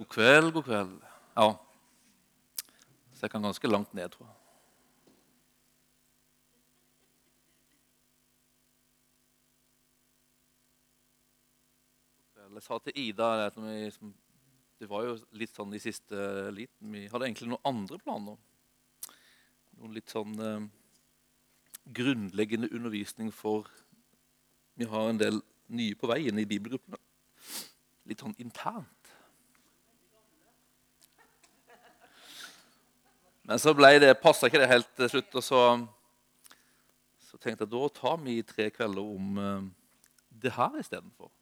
God kveld, god kveld. Ja. Så jeg kan ganske langt ned, tror jeg. Jeg sa til Ida at vi, Det var jo litt sånn i siste liten Vi hadde egentlig noen andre planer. Noen litt sånn eh, grunnleggende undervisning for Vi har en del nye på veien i bibelgruppene. Litt sånn internt. Men så ble passa ikke det helt til slutt. og så, så tenkte jeg da tar vi tre kvelder om uh, det her istedenfor.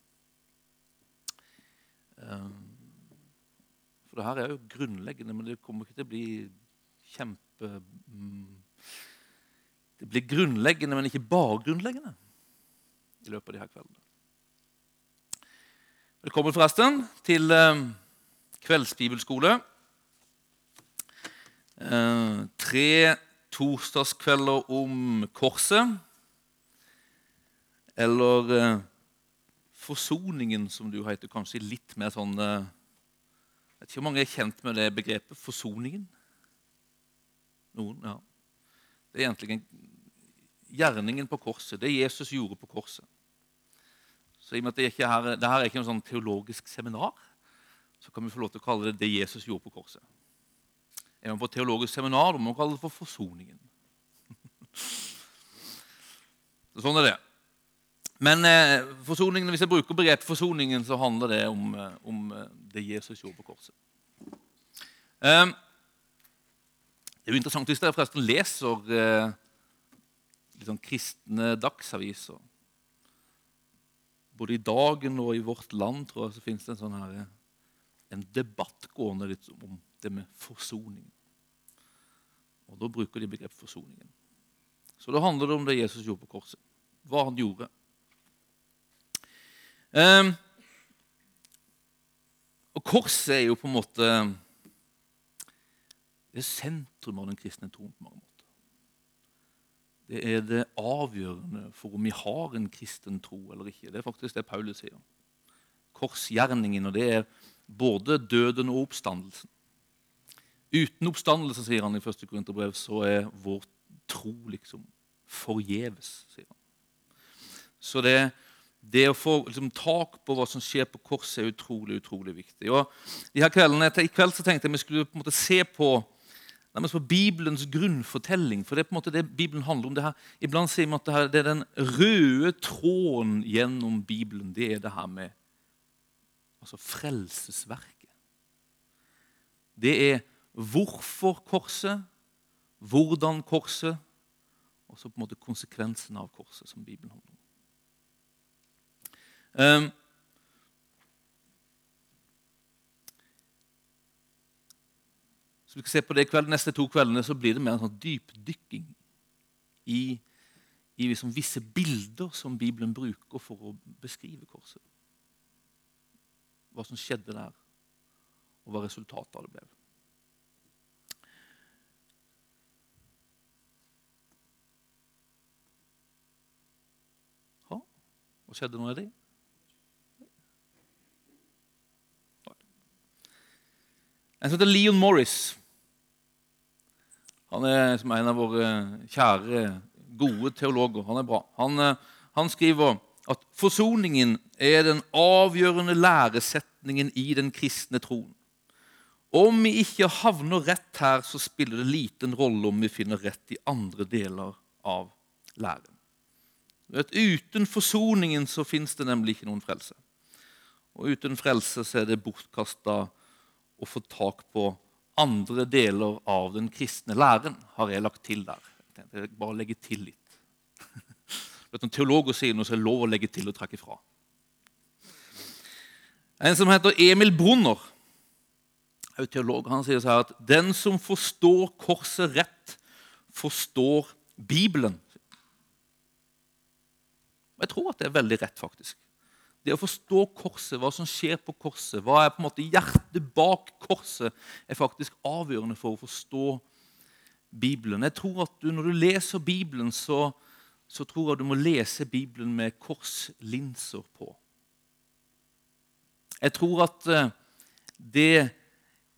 Uh, for det her er jo grunnleggende, men det kommer ikke til å bli kjempe um, Det blir grunnleggende, men ikke bare grunnleggende i løpet av de her kveldene. Velkommen forresten til uh, kveldsbibelskole. Eh, tre torsdagskvelder om korset. Eller eh, forsoningen, som du heter. Kanskje litt mer sånn eh, Jeg vet ikke hvor mange er kjent med det begrepet forsoningen? Noen? Ja. Det er egentlig gjerningen på korset. Det Jesus gjorde på korset. Så i og med at det, ikke er, det her er ikke noe sånn teologisk seminar, så kan vi få lov til å kalle det det Jesus gjorde på korset. Er man på teologisk seminar, om å kalle det for Forsoningen. sånn er det. Men eh, forsoningen, hvis jeg bruker begrepet forsoningen, så handler det om, eh, om eh, det Jesus gjorde på korset. Eh, det er jo interessant hvis dere forresten leser eh, sånn kristne dagsaviser. Både i Dagen og i Vårt Land tror jeg, så finnes det en sånn her, en debatt gående litt om det med forsoningen. Og Da bruker de begrepet forsoningen. Så da handler det om det Jesus gjorde på korset. Hva han gjorde. Um, og korset er jo på en måte det er sentrum av den kristne troen på mange måter. Det er det avgjørende for om vi har en kristen tro eller ikke. Det er faktisk det Paulus sier. Korsgjerningen, og det er både døden og oppstandelsen. Uten oppstandelse, sier han i 1. Korinterbrev, så er vår tro liksom forgjeves. sier han. Så det, det å få liksom, tak på hva som skjer på korset, er utrolig utrolig viktig. Og de her kveldene, I kveld så tenkte jeg vi skulle på en måte se på, på Bibelens grunnfortelling. For det er på en måte det Bibelen handler om. det her. Iblant sier vi at det, her, det er den røde tråden gjennom Bibelen. Det er det her med altså frelsesverket. Det er hvorfor korset, hvordan korset, og så på en måte konsekvensen av korset, som Bibelen handler om. Um, så vi skal se på det kveld, neste to kveldene så blir det mer en sånn dypdykking i, i liksom visse bilder som Bibelen bruker for å beskrive korset. Hva som skjedde der, og hva resultatet av det ble. Hva skjedde noe i det? En som heter Leon Morris. Han er som en av våre kjære, gode teologer. Han er bra. Han, eh, han skriver at forsoningen er den avgjørende læresetningen i den kristne troen. Om vi ikke havner rett her, så spiller det liten rolle om vi finner rett i andre deler av læren. Vet, uten forsoningen så fins det nemlig ikke noen frelse. Og uten frelse så er det bortkasta å få tak på andre deler av den kristne læren, har jeg lagt til der. Jeg bare legge til litt. Vet, når teologer sier noe, så er det lov å legge til og trekke fra. En som heter Emil Brunner, er teolog, han sier så her at den som forstår korset rett, forstår Bibelen. Jeg tror at det er veldig rett, faktisk. Det å forstå korset, hva som skjer på korset, hva er på en måte hjertet bak korset, er faktisk avgjørende for å forstå Bibelen. Jeg tror at du, Når du leser Bibelen, så, så tror jeg du må lese Bibelen med korslinser på. Jeg tror at eh, det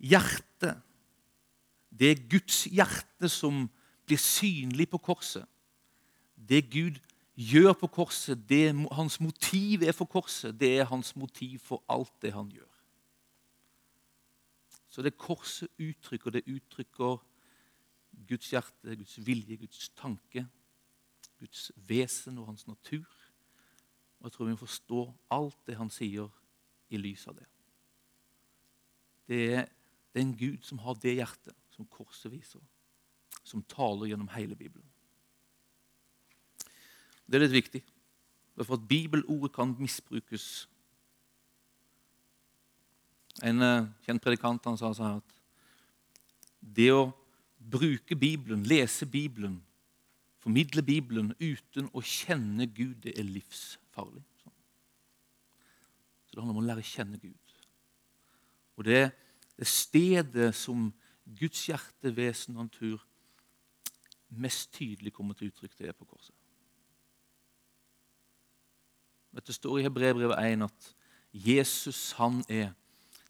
hjertet, det Guds hjerte som blir synlig på korset, det Gud gjør på korset, det hans motiv er for korset, det er hans motiv for alt det han gjør. Så det korset uttrykker, det uttrykker Guds hjerte, Guds vilje, Guds tanke, Guds vesen og hans natur. Og jeg tror vi må forstå alt det han sier, i lys av det. Det er, det en Gud som har det hjertet som korset viser, som taler gjennom hele Bibelen. Det er litt viktig, for at bibelordet kan misbrukes. En uh, kjent predikant han sa sånn at det å bruke Bibelen, lese Bibelen, formidle Bibelen uten å kjenne Gud, det er livsfarlig. Så det handler om å lære å kjenne Gud. Og det, det stedet som Guds hjerte, vesen og natur mest tydelig kommer til uttrykk, det er på korset. Det står i Hebreerbrevet 1 at Jesus han er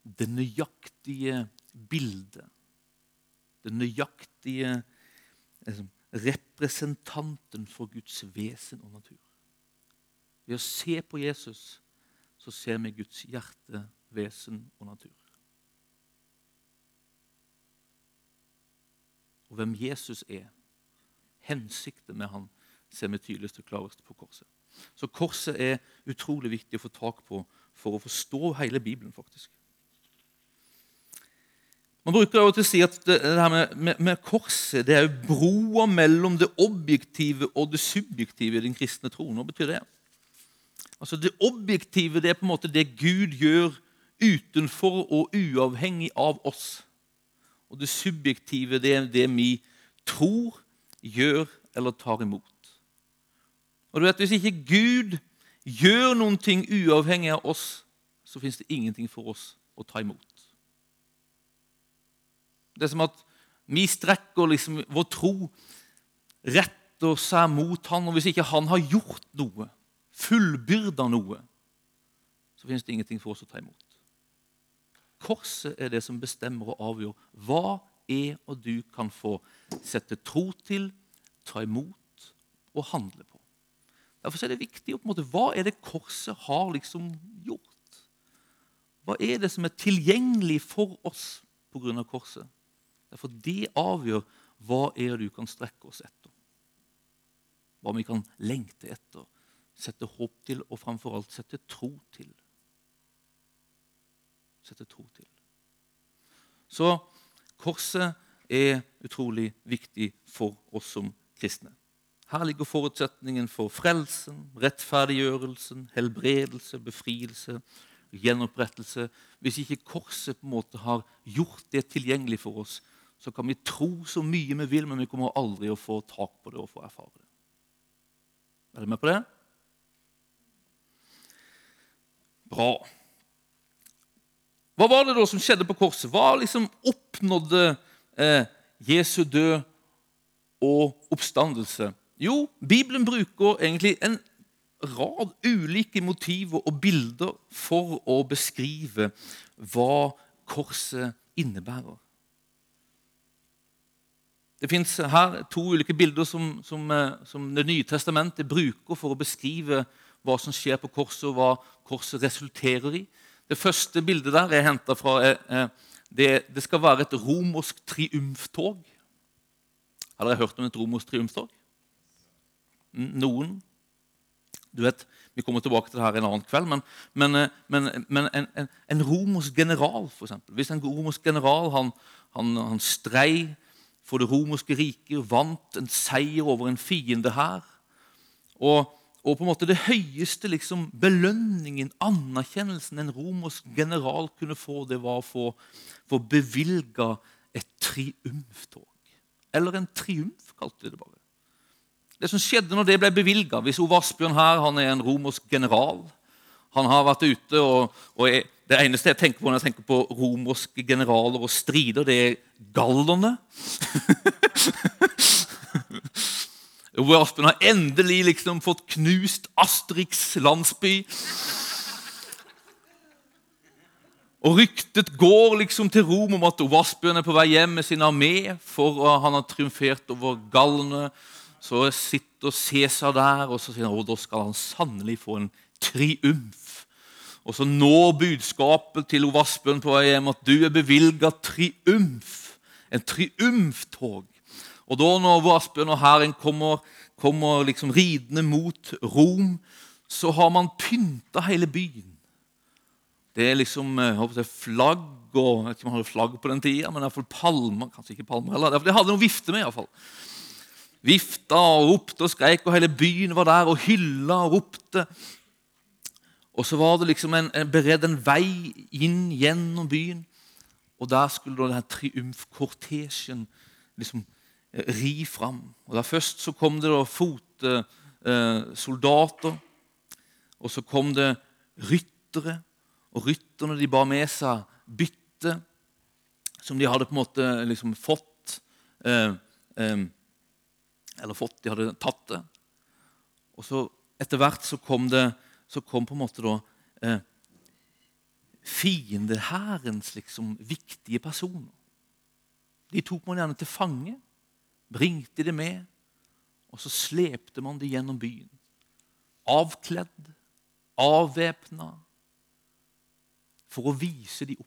det nøyaktige bildet. Det nøyaktige liksom, representanten for Guds vesen og natur. Ved å se på Jesus så ser vi Guds hjerte, vesen og natur. Og hvem Jesus er, hensikten med han, ser vi tydeligst og klarest på korset. Så korset er utrolig viktig å få tak på for å forstå hele Bibelen. faktisk. Man bruker å si at det her med, med, med korset det er jo broa mellom det objektive og det subjektive i den kristne troen. Hva betyr det? Altså Det objektive det er på en måte det Gud gjør utenfor og uavhengig av oss. Og det subjektive det er det vi tror, gjør eller tar imot. Og du vet, Hvis ikke Gud gjør noen ting uavhengig av oss, så fins det ingenting for oss å ta imot. Det er som at vi strekker liksom vår tro retter seg mot han, og hvis ikke han har gjort noe, fullbyrda noe, så finnes det ingenting for oss å ta imot. Korset er det som bestemmer og avgjør hva jeg og du kan få sette tro til, ta imot og handle på. Derfor er det viktig på en måte, hva er det korset har liksom gjort. Hva er det som er tilgjengelig for oss pga. korset? Derfor Det avgjør hva er det du kan strekke oss etter. Hva vi kan lengte etter sette håp til, og framfor alt sette tro til. Sette tro til. Så korset er utrolig viktig for oss som kristne. Her ligger forutsetningen for frelsen, rettferdiggjørelsen, helbredelse, befrielse, gjenopprettelse. Hvis ikke korset på en måte har gjort det tilgjengelig for oss, så kan vi tro så mye vi vil, men vi kommer aldri å få tak på det og få erfare det. Er dere med på det? Bra. Hva var det da som skjedde på korset? Hva liksom oppnådde eh, Jesu død og oppstandelse? Jo, Bibelen bruker egentlig en rad ulike motiver og bilder for å beskrive hva korset innebærer. Det fins her to ulike bilder som, som, eh, som Det nye testamentet bruker for å beskrive hva som skjer på korset, og hva korset resulterer i. Det første bildet der er henta fra eh, eh, det, det, skal være et romersk triumftog. Har dere hørt om et romersk triumftog? Noen? Du vet, Vi kommer tilbake til det her en annen kveld. Men, men, eh, men, men en, en, en, romersk general, f.eks. Hvis en romersk general han, han, han strei for det romerske riket, vant en seier over en fiende her og og på en måte det høyeste liksom, belønningen, anerkjennelsen en romersk general kunne få, det var å få, få bevilga et triumftog. Eller en triumf, kalte de det bare. Det som skjedde når det ble bevilga Hvis Ove Asbjørn her, han er en romersk general Han har vært ute, og, og jeg, det eneste jeg tenker på når jeg tenker på romerske generaler og strider, det er gallerne. Ove Aspen har endelig liksom fått knust Asterix landsby. Og ryktet går liksom til Rom om at Ove Asbjørn er på vei hjem med sin armé, for han har triumfert over gallene. Så sitter Cæsar der, og så sier han å, da skal han sannelig få en triumf. Og så når budskapet til Ove på vei hjem at du er bevilga triumf. En triumftog. Og da når Ove og hæren kommer, kommer liksom ridende mot Rom, så har man pynta hele byen det er liksom jeg håper det er flagg og, Jeg vet ikke om man hadde flagg på den tida, men iallfall palmer. Kanskje ikke palmer heller. De hadde noe vifte med. I hvert fall. Vifta og ropte og skreik, og hele byen var der og hylla og ropte. Og så var det liksom en, en beredt en vei inn gjennom byen. Og der skulle da denne triumfkortesjen liksom eh, ri fram. Og da Først så kom det da fotsoldater, eh, og så kom det ryttere. Og rytterne de bar med seg bytte som de hadde på en måte liksom fått eh, eh, Eller fått, de hadde tatt det. Og så etter hvert så kom det så kom på en måte da eh, fiendehærens liksom viktige personer. De tok man gjerne til fange, bringte de med, og så slepte man de gjennom byen. Avkledd, avvæpna, for å vise de opp.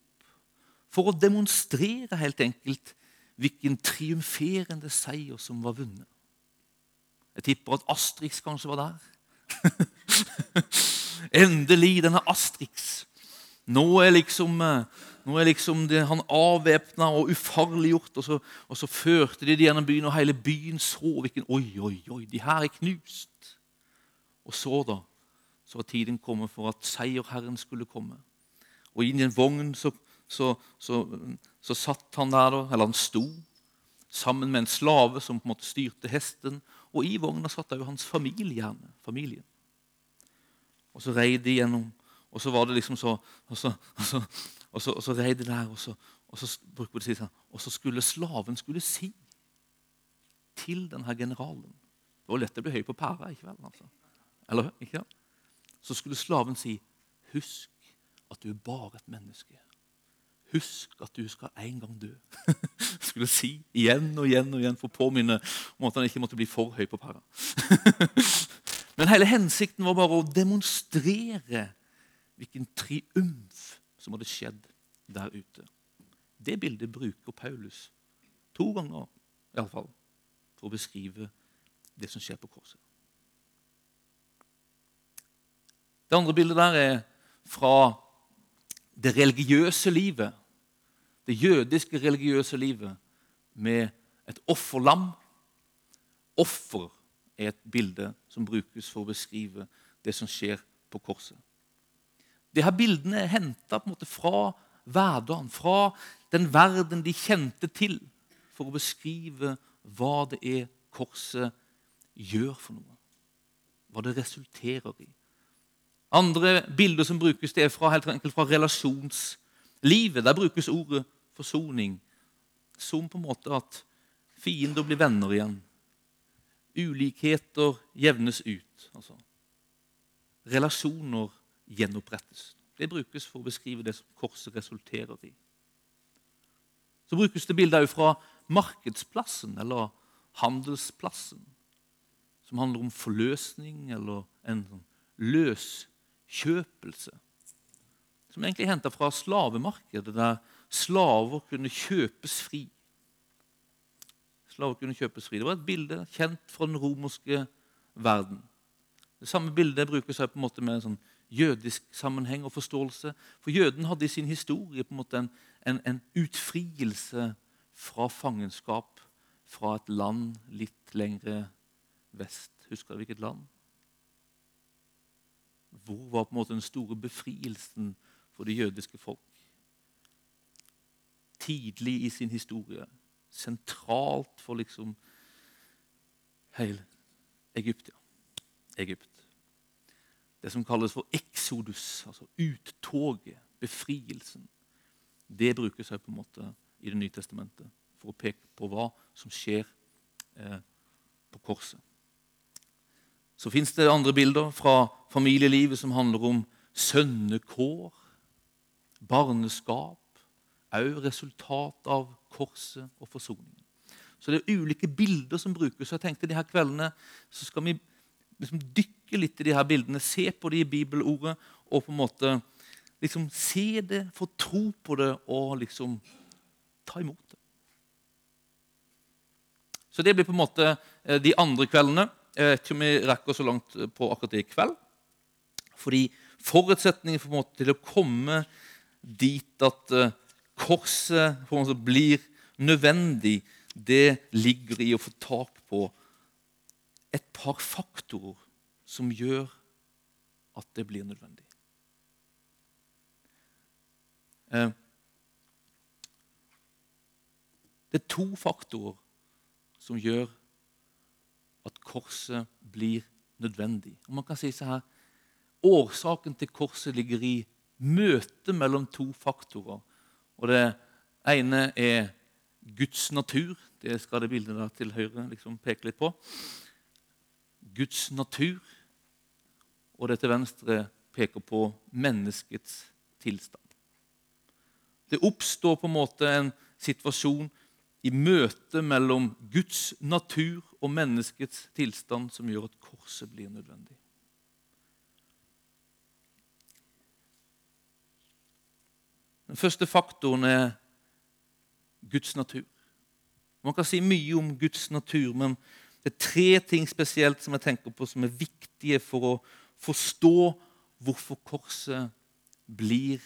For å demonstrere helt enkelt hvilken triumferende seier som var vunnet. Jeg tipper at Astrix kanskje var der. Endelig, denne Astrix. Nå er liksom, eh, nå er liksom det, han avvæpna og ufarliggjort. Og så, og så førte de det gjennom byen, og hele byen så hvilken Oi, oi, oi, de her er knust. Og så, da, så var tiden kommet for at seierherren skulle komme. Og inn i en vogn så, så, så, så satt han der, eller han sto, sammen med en slave som på en måte styrte hesten. Og i vogna satt jo hans familie gjerne. familien. Og så rei de gjennom, og så var det liksom så Og så, og så, og så, og så rei de der, og så, og så, sånn, og så skulle slaven skulle si til denne generalen Det var lett å bli høy på pæra, ikke vel? Altså. Eller ikke? Så skulle slaven si 'Husk at du er bare et menneske. Husk at du skal en gang dø. skulle si igjen og igjen og igjen for å påminne om at han ikke måtte bli for høy på pæra. Men hele hensikten var bare å demonstrere hvilken triumf som hadde skjedd der ute. Det bildet bruker Paulus to ganger i alle fall, for å beskrive det som skjer på korset. Det andre bildet der er fra det religiøse livet, det jødiske religiøse livet, med et offerlam. Offer er et bilde som brukes for å beskrive det som skjer på korset. De her bildene er henta fra hverdagen, fra den verden de kjente til, for å beskrive hva det er korset gjør for noe. Hva det resulterer i. Andre bilder som brukes, det er fra, helt enkelt fra relasjonslivet. Der brukes ordet forsoning som på en måte at fiender blir venner igjen. Ulikheter jevnes ut. Altså. Relasjoner gjenopprettes. Det brukes for å beskrive det som korset resulterer i. Så brukes det bilder fra markedsplassen eller handelsplassen, som handler om forløsning eller en løskjøpelse. Som egentlig er henta fra slavemarkedet, der slaver kunne kjøpes fri. Slaver kunne kjøpes fri. Det var et bilde kjent fra den romerske verden. Det samme bildet brukes på en måte med en sånn jødisk sammenheng og forståelse. For jøden hadde i sin historie på en måte en, en, en utfrielse fra fangenskap fra et land litt lengre vest. Husker du hvilket land? Hvor var på en måte den store befrielsen for det jødiske folk? Tidlig i sin historie. Sentralt for liksom hele Egypt. Ja. Egypt. Det som kalles for eksodus, altså uttoget, befrielsen. Det brukes på en måte i Det nye testamentet for å peke på hva som skjer eh, på korset. Så fins det andre bilder fra familielivet som handler om sønnekår. barneskap, òg resultat av korset og forsoningen. Så det er ulike bilder som brukes. Jeg tenkte de her kveldene så skal vi liksom dykke litt i de her bildene, se på de i bibelordet og på en måte liksom se det, få tro på det og liksom ta imot det. Så det blir på en måte eh, de andre kveldene. Jeg vet ikke om vi rekker så langt på akkurat det i kveld. Fordi forutsetningen for til å komme dit at eh, korset på en måte blir nødvendig, det ligger i å få tak på et par faktorer som gjør at det blir nødvendig. Eh, det er to faktorer som gjør at korset blir nødvendig. Og man kan si så her, Årsaken til korset ligger i møtet mellom to faktorer. Og Det ene er Guds natur. Det skal det bildet der til høyre liksom peke litt på. Guds natur. Og det til venstre peker på menneskets tilstand. Det oppstår på en måte en situasjon i møtet mellom Guds natur og menneskets tilstand som gjør at korset blir nødvendig. Den første faktoren er Guds natur. Man kan si mye om Guds natur, men det er tre ting spesielt som jeg tenker på som er viktige for å forstå hvorfor korset blir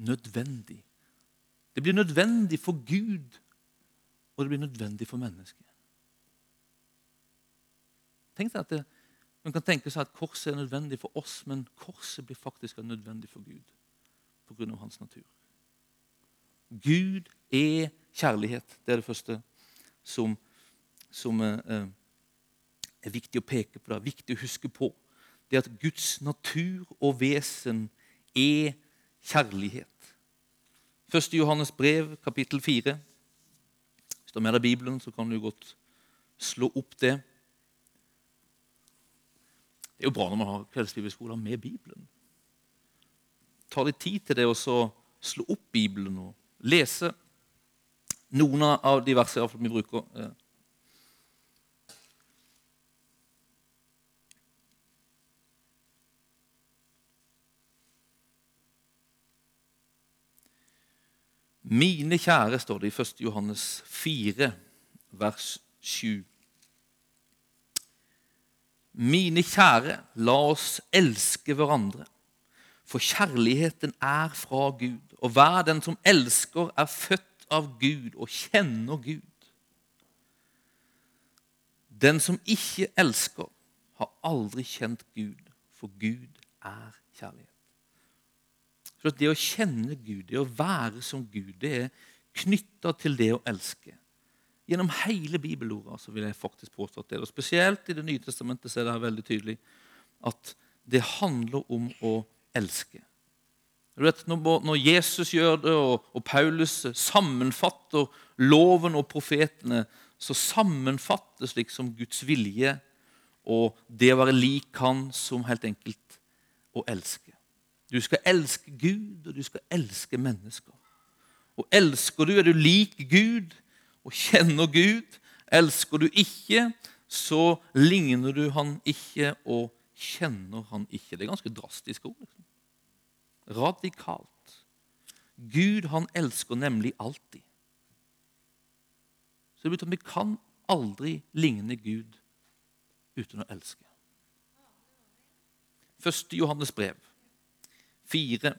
nødvendig. Det blir nødvendig for Gud og det blir nødvendig for mennesket. Tenk deg at det, Man kan tenke seg at korset er nødvendig for oss, men korset blir faktisk nødvendig for Gud pga. hans natur. Gud er kjærlighet. Det er det første som, som eh, er viktig å peke på. Det er viktig å huske på. Det er at Guds natur og vesen er kjærlighet. 1. Johannes brev, kapittel 4. Hvis du har med deg Bibelen, så kan du godt slå opp det. Det er jo bra når man har kveldsbibelskoler med Bibelen. Ta litt tid til det og så slå opp Bibelen og lese noen av de versene vi bruker. Eh, Mine kjære, står det i 1. Johannes 4, vers 7. Mine kjære, la oss elske hverandre, for kjærligheten er fra Gud. Og hver den som elsker, er født av Gud og kjenner Gud. Den som ikke elsker, har aldri kjent Gud, for Gud er kjærlighet. Så Det å kjenne Gud, det å være som Gud, det er knytta til det å elske. Gjennom hele bibelordet så vil jeg faktisk påstå at det, og Spesielt i Det nye testamentet så er det veldig tydelig at det handler om å elske. Vet, når, Jesus gjør det, og, Paulus sammenfatter loven og profetene, så sammenfattes liksom Guds vilje og det å være lik Han som helt enkelt å elske. Du skal elske Gud, og du skal elske mennesker. Og elsker du, er du lik Gud og kjenner Gud. Elsker du ikke, så ligner du han ikke og kjenner han ikke. Det er ganske drastiske ord. Liksom. Radikalt. Gud, han elsker nemlig alltid. Så det betyr at vi kan aldri ligne Gud uten å elske. Første Johannes brev 4,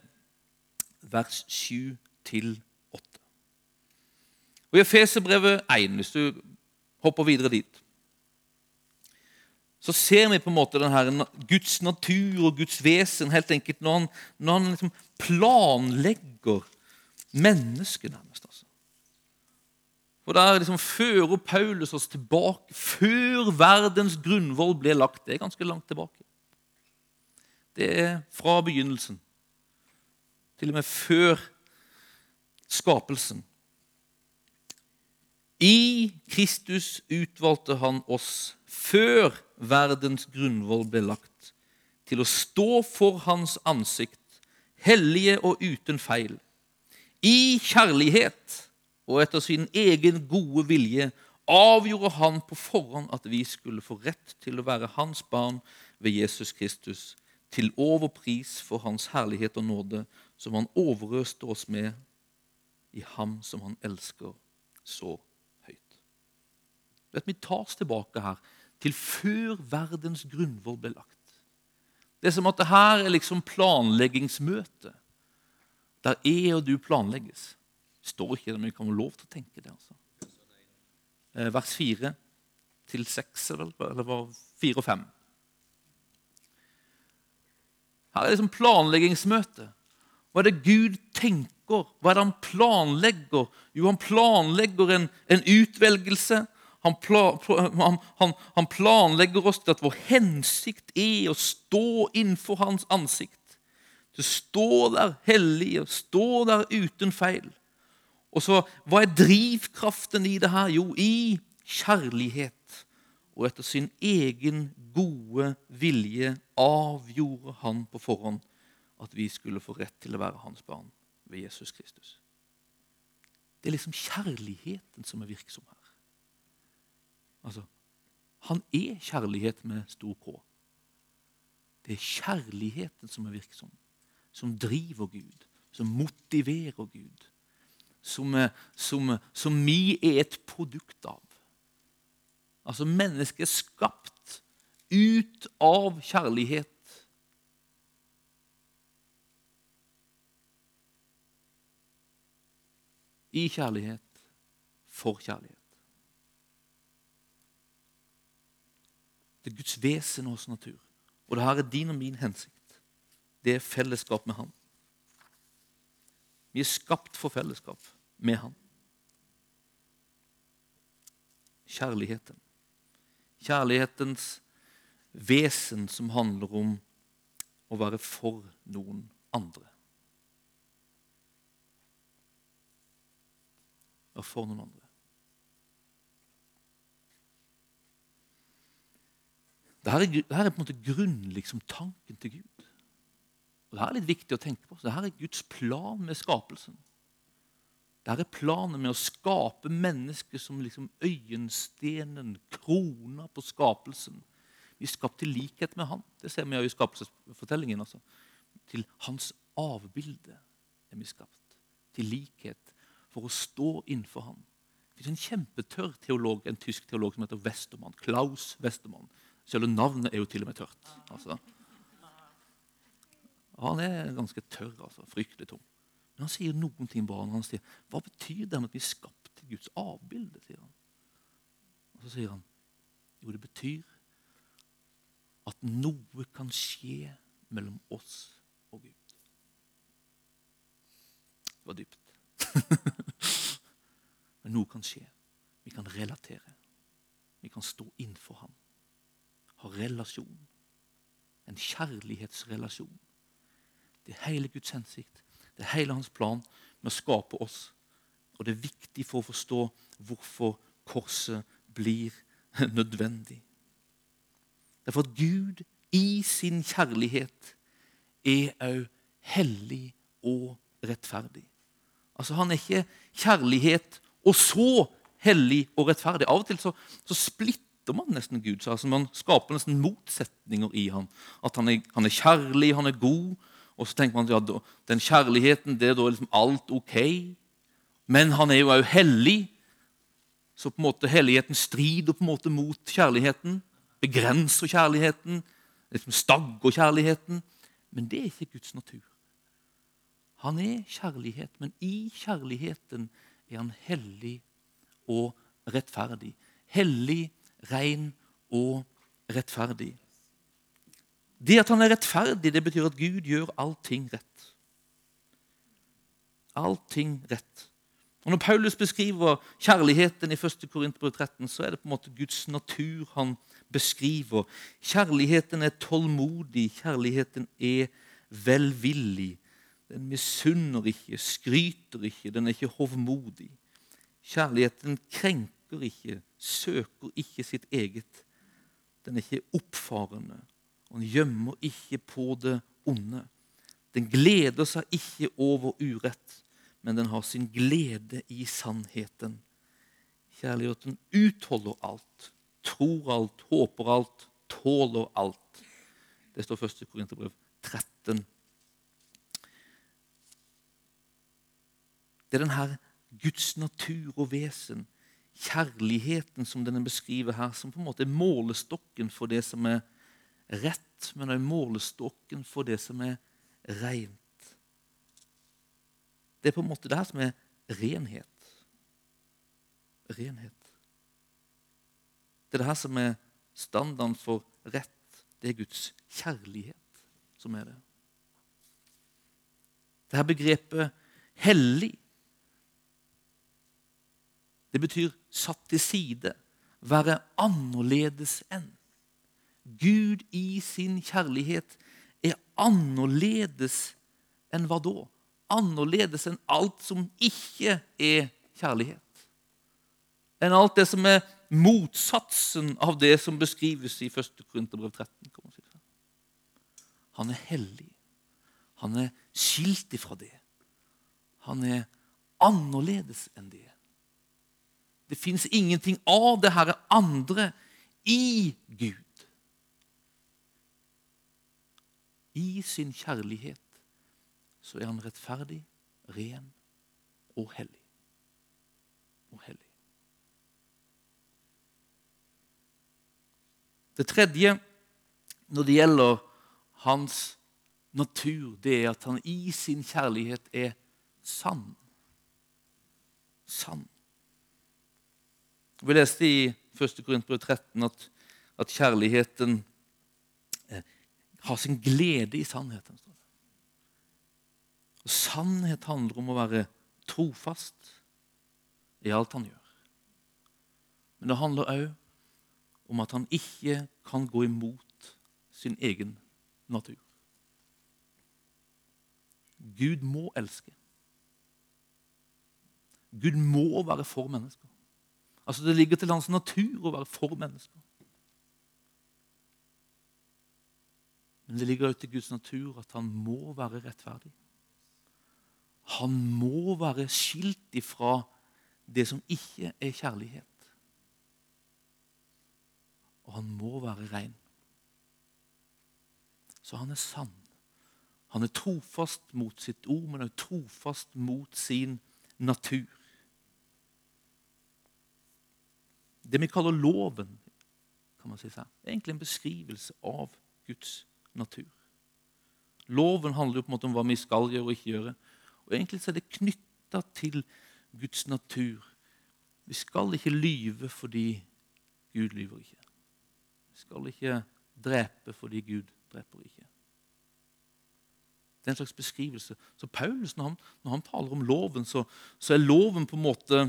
vers 7-8. Og I Efeserbrevet 1, hvis du hopper videre dit, så ser vi på en måte denne Guds natur og Guds vesen helt enkelt når han, når han liksom planlegger mennesket, nærmest. altså. For Der liksom fører Paulus oss tilbake før verdens grunnvoll ble lagt. Det er ganske langt tilbake. Det er fra begynnelsen til og med før skapelsen. I Kristus utvalgte han oss før verdens grunnvoll ble lagt, til å stå for hans ansikt, hellige og uten feil, I kjærlighet og etter sin egen gode vilje avgjorde han på forhånd at vi skulle få rett til å være hans barn ved Jesus Kristus, til overpris for hans herlighet og nåde, som han overøste oss med i ham som han elsker så høyt. Vet, vi tar oss tilbake her til før verdens grunnvoll ble lagt. Det er som at det her er liksom planleggingsmøte, der jeg og du planlegges. Det står ikke det, men vi kan få lov til å tenke det. altså. Eh, vers 4 til 6, eller var 4 og 5. Her er det liksom planleggingsmøte. Hva er det Gud tenker? Hva er det han planlegger? Jo, han planlegger en, en utvelgelse. Han, pla, han, han, han, planlegger oss til at vår hensikt er å stå innenfor hans ansikt. Til å stå der hellig og stå der uten feil. Og så, Hva er drivkraften i det her? Jo, i kjærlighet og etter sin egen gode vilje avgjorde han på forhånd at vi skulle få rett til å være hans barn ved Jesus Kristus. Det er liksom kjærligheten som er virksom her. Altså, Han er kjærlighet med stor K. Det er kjærligheten som er virksom, som driver Gud, som motiverer Gud, som, som, som vi er et produkt av. Altså mennesket er skapt ut av kjærlighet. I kjærlighet, for kjærlighet. Det er Guds vesen og hans natur. Og det her er din og min hensikt. Det er fellesskap med Han. Vi er skapt for fellesskap med Han. Kjærligheten kjærlighetens vesen som handler om å være for noen andre. Være for noen andre. Dette er, dette er på en måte grunn, liksom, til Gud. Og Dette er litt viktig å tenke på. Dette er Guds plan med skapelsen. Der er planen med å skape mennesket som liksom øyenstenen, krona på skapelsen. Vi er skapt til likhet med Han. Det ser vi jo i skapelsesfortellingen. Altså. Til hans avbilde er vi skapt. Til likhet. For å stå innenfor Han. Det er en kjempetørr teolog, en tysk teolog som heter Westermann. Klaus Westermann. Selv navnet er jo til og med tørt. Altså. Han er ganske tørr. altså. Fryktelig tom. Men han sier noen ting barna når han sier, Hva betyr det at vi er skapt til Guds avbilde? sier han. Og Så sier han jo, det betyr at noe kan skje mellom oss og Gud. Det var dypt. Men noe kan skje. Vi kan relatere. Vi kan stå innenfor ham. Ha relasjon. En kjærlighetsrelasjon. Det er hele Guds hensikt det er hele hans plan med å skape oss. Og det er viktig for å forstå hvorfor korset blir nødvendig. Det er for at Gud i sin kjærlighet er òg hellig og rettferdig. Altså Han er ikke kjærlighet og så hellig og rettferdig. Av og til så, så splitter man nesten Gud. Så altså Man skaper nesten motsetninger i ham. At han er, han er kjærlig, han er god, og så tenker man at ja, den kjærligheten, det er da liksom alt ok. Men han er jo òg hellig. Så på en måte helligheten strider på en måte mot kjærligheten. Begrenser kjærligheten. liksom Stagger kjærligheten. Men det er ikke Guds natur. Han er kjærlighet, men i kjærligheten er han hellig og rettferdig. Hellig, ren og rettferdig. Det at han er rettferdig, det betyr at Gud gjør allting rett. Allting rett. Og Når Paulus beskriver kjærligheten i 1. Korinterbrev 13, så er det på en måte Guds natur han beskriver. Kjærligheten er tålmodig, kjærligheten er velvillig. Den misunner ikke, skryter ikke, den er ikke hovmodig. Kjærligheten krenker ikke, søker ikke sitt eget. Den er ikke oppfarende og den gjemmer ikke på det onde. Den gleder seg ikke over urett, men den har sin glede i sannheten. Kjærligheten utholder alt, tror alt, håper alt, tåler alt. Det står først i Korinterbrev 13. Det er denne Guds natur og vesen, kjærligheten som denne beskriver her, som på en måte er målestokken for det som er rett, men også målestokken for det som er rent. Det er på en måte det her som er renhet. Renhet. Det er det her som er standarden for rett. Det er Guds kjærlighet som er det. Det her begrepet 'hellig' det betyr satt til side, være annerledes enn. Gud i sin kjærlighet er annerledes enn hva da? Annerledes enn alt som ikke er kjærlighet. Enn alt det som er motsatsen av det som beskrives i 1. Korinterbrev 13. Han er hellig. Han er skilt ifra det. Han er annerledes enn det. Det fins ingenting av det her andre i Gud. I sin kjærlighet så er han rettferdig, ren og hellig. Og hellig. Det tredje når det gjelder hans natur, det er at han i sin kjærlighet er sann. Sann. Vi leste i 1. Korinterbrev 13 at, at kjærligheten eh, har sin glede i sannheten. Og Sannhet handler om å være trofast i alt han gjør. Men det handler òg om at han ikke kan gå imot sin egen natur. Gud må elske. Gud må være for mennesker. Altså Det ligger til hans natur å være for mennesker. Men det ligger også til Guds natur at han må være rettferdig. Han må være skilt ifra det som ikke er kjærlighet. Og han må være ren. Så han er sann. Han er trofast mot sitt ord, men også trofast mot sin natur. Det vi kaller loven, kan man si sånn, er egentlig en beskrivelse av Guds natur. Loven handler jo på en måte om hva vi skal gjøre og ikke gjøre. Og Egentlig er det knytta til Guds natur. Vi skal ikke lyve fordi Gud lyver ikke. Vi skal ikke drepe fordi Gud dreper ikke. Det er en slags beskrivelse. Så Paulus, når han, når han taler om loven, så, så, er loven på en måte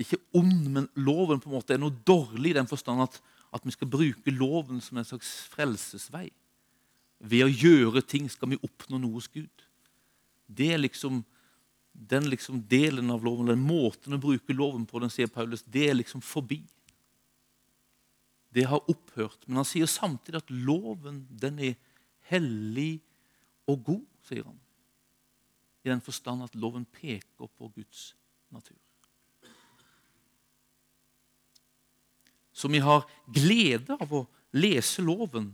Ikke ond, men loven på en måte er noe dårlig i den forstand at, at vi skal bruke loven som en slags frelsesvei. Ved å gjøre ting skal vi oppnå noe hos Gud. Det er liksom den liksom delen av loven, den måten å bruke loven på, den sier Paulus, det er liksom forbi det har opphørt. Men han sier samtidig at loven den er hellig og god, sier han. I den forstand at loven peker på Guds natur. Så vi har glede av å lese loven.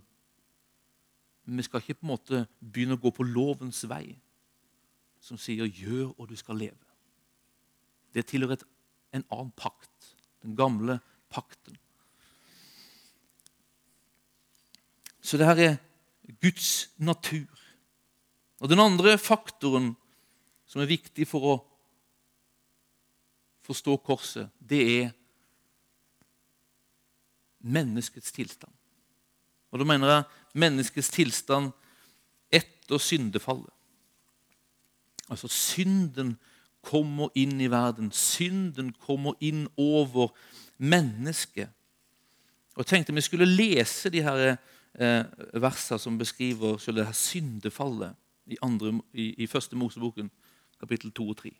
Men vi skal ikke på en måte begynne å gå på lovens vei, som sier 'gjør, og du skal leve'. Det tilhører en annen pakt, den gamle pakten. Så det her er Guds natur. Og Den andre faktoren som er viktig for å forstå korset, det er menneskets tilstand. Og Da mener jeg menneskets tilstand etter syndefallet. Altså synden kommer inn i verden. Synden kommer inn over mennesket. Og Jeg tenkte vi skulle lese de her eh, verser som beskriver selv det her syndefallet i, andre, i, i første Moseboken, kapittel 2 og 3.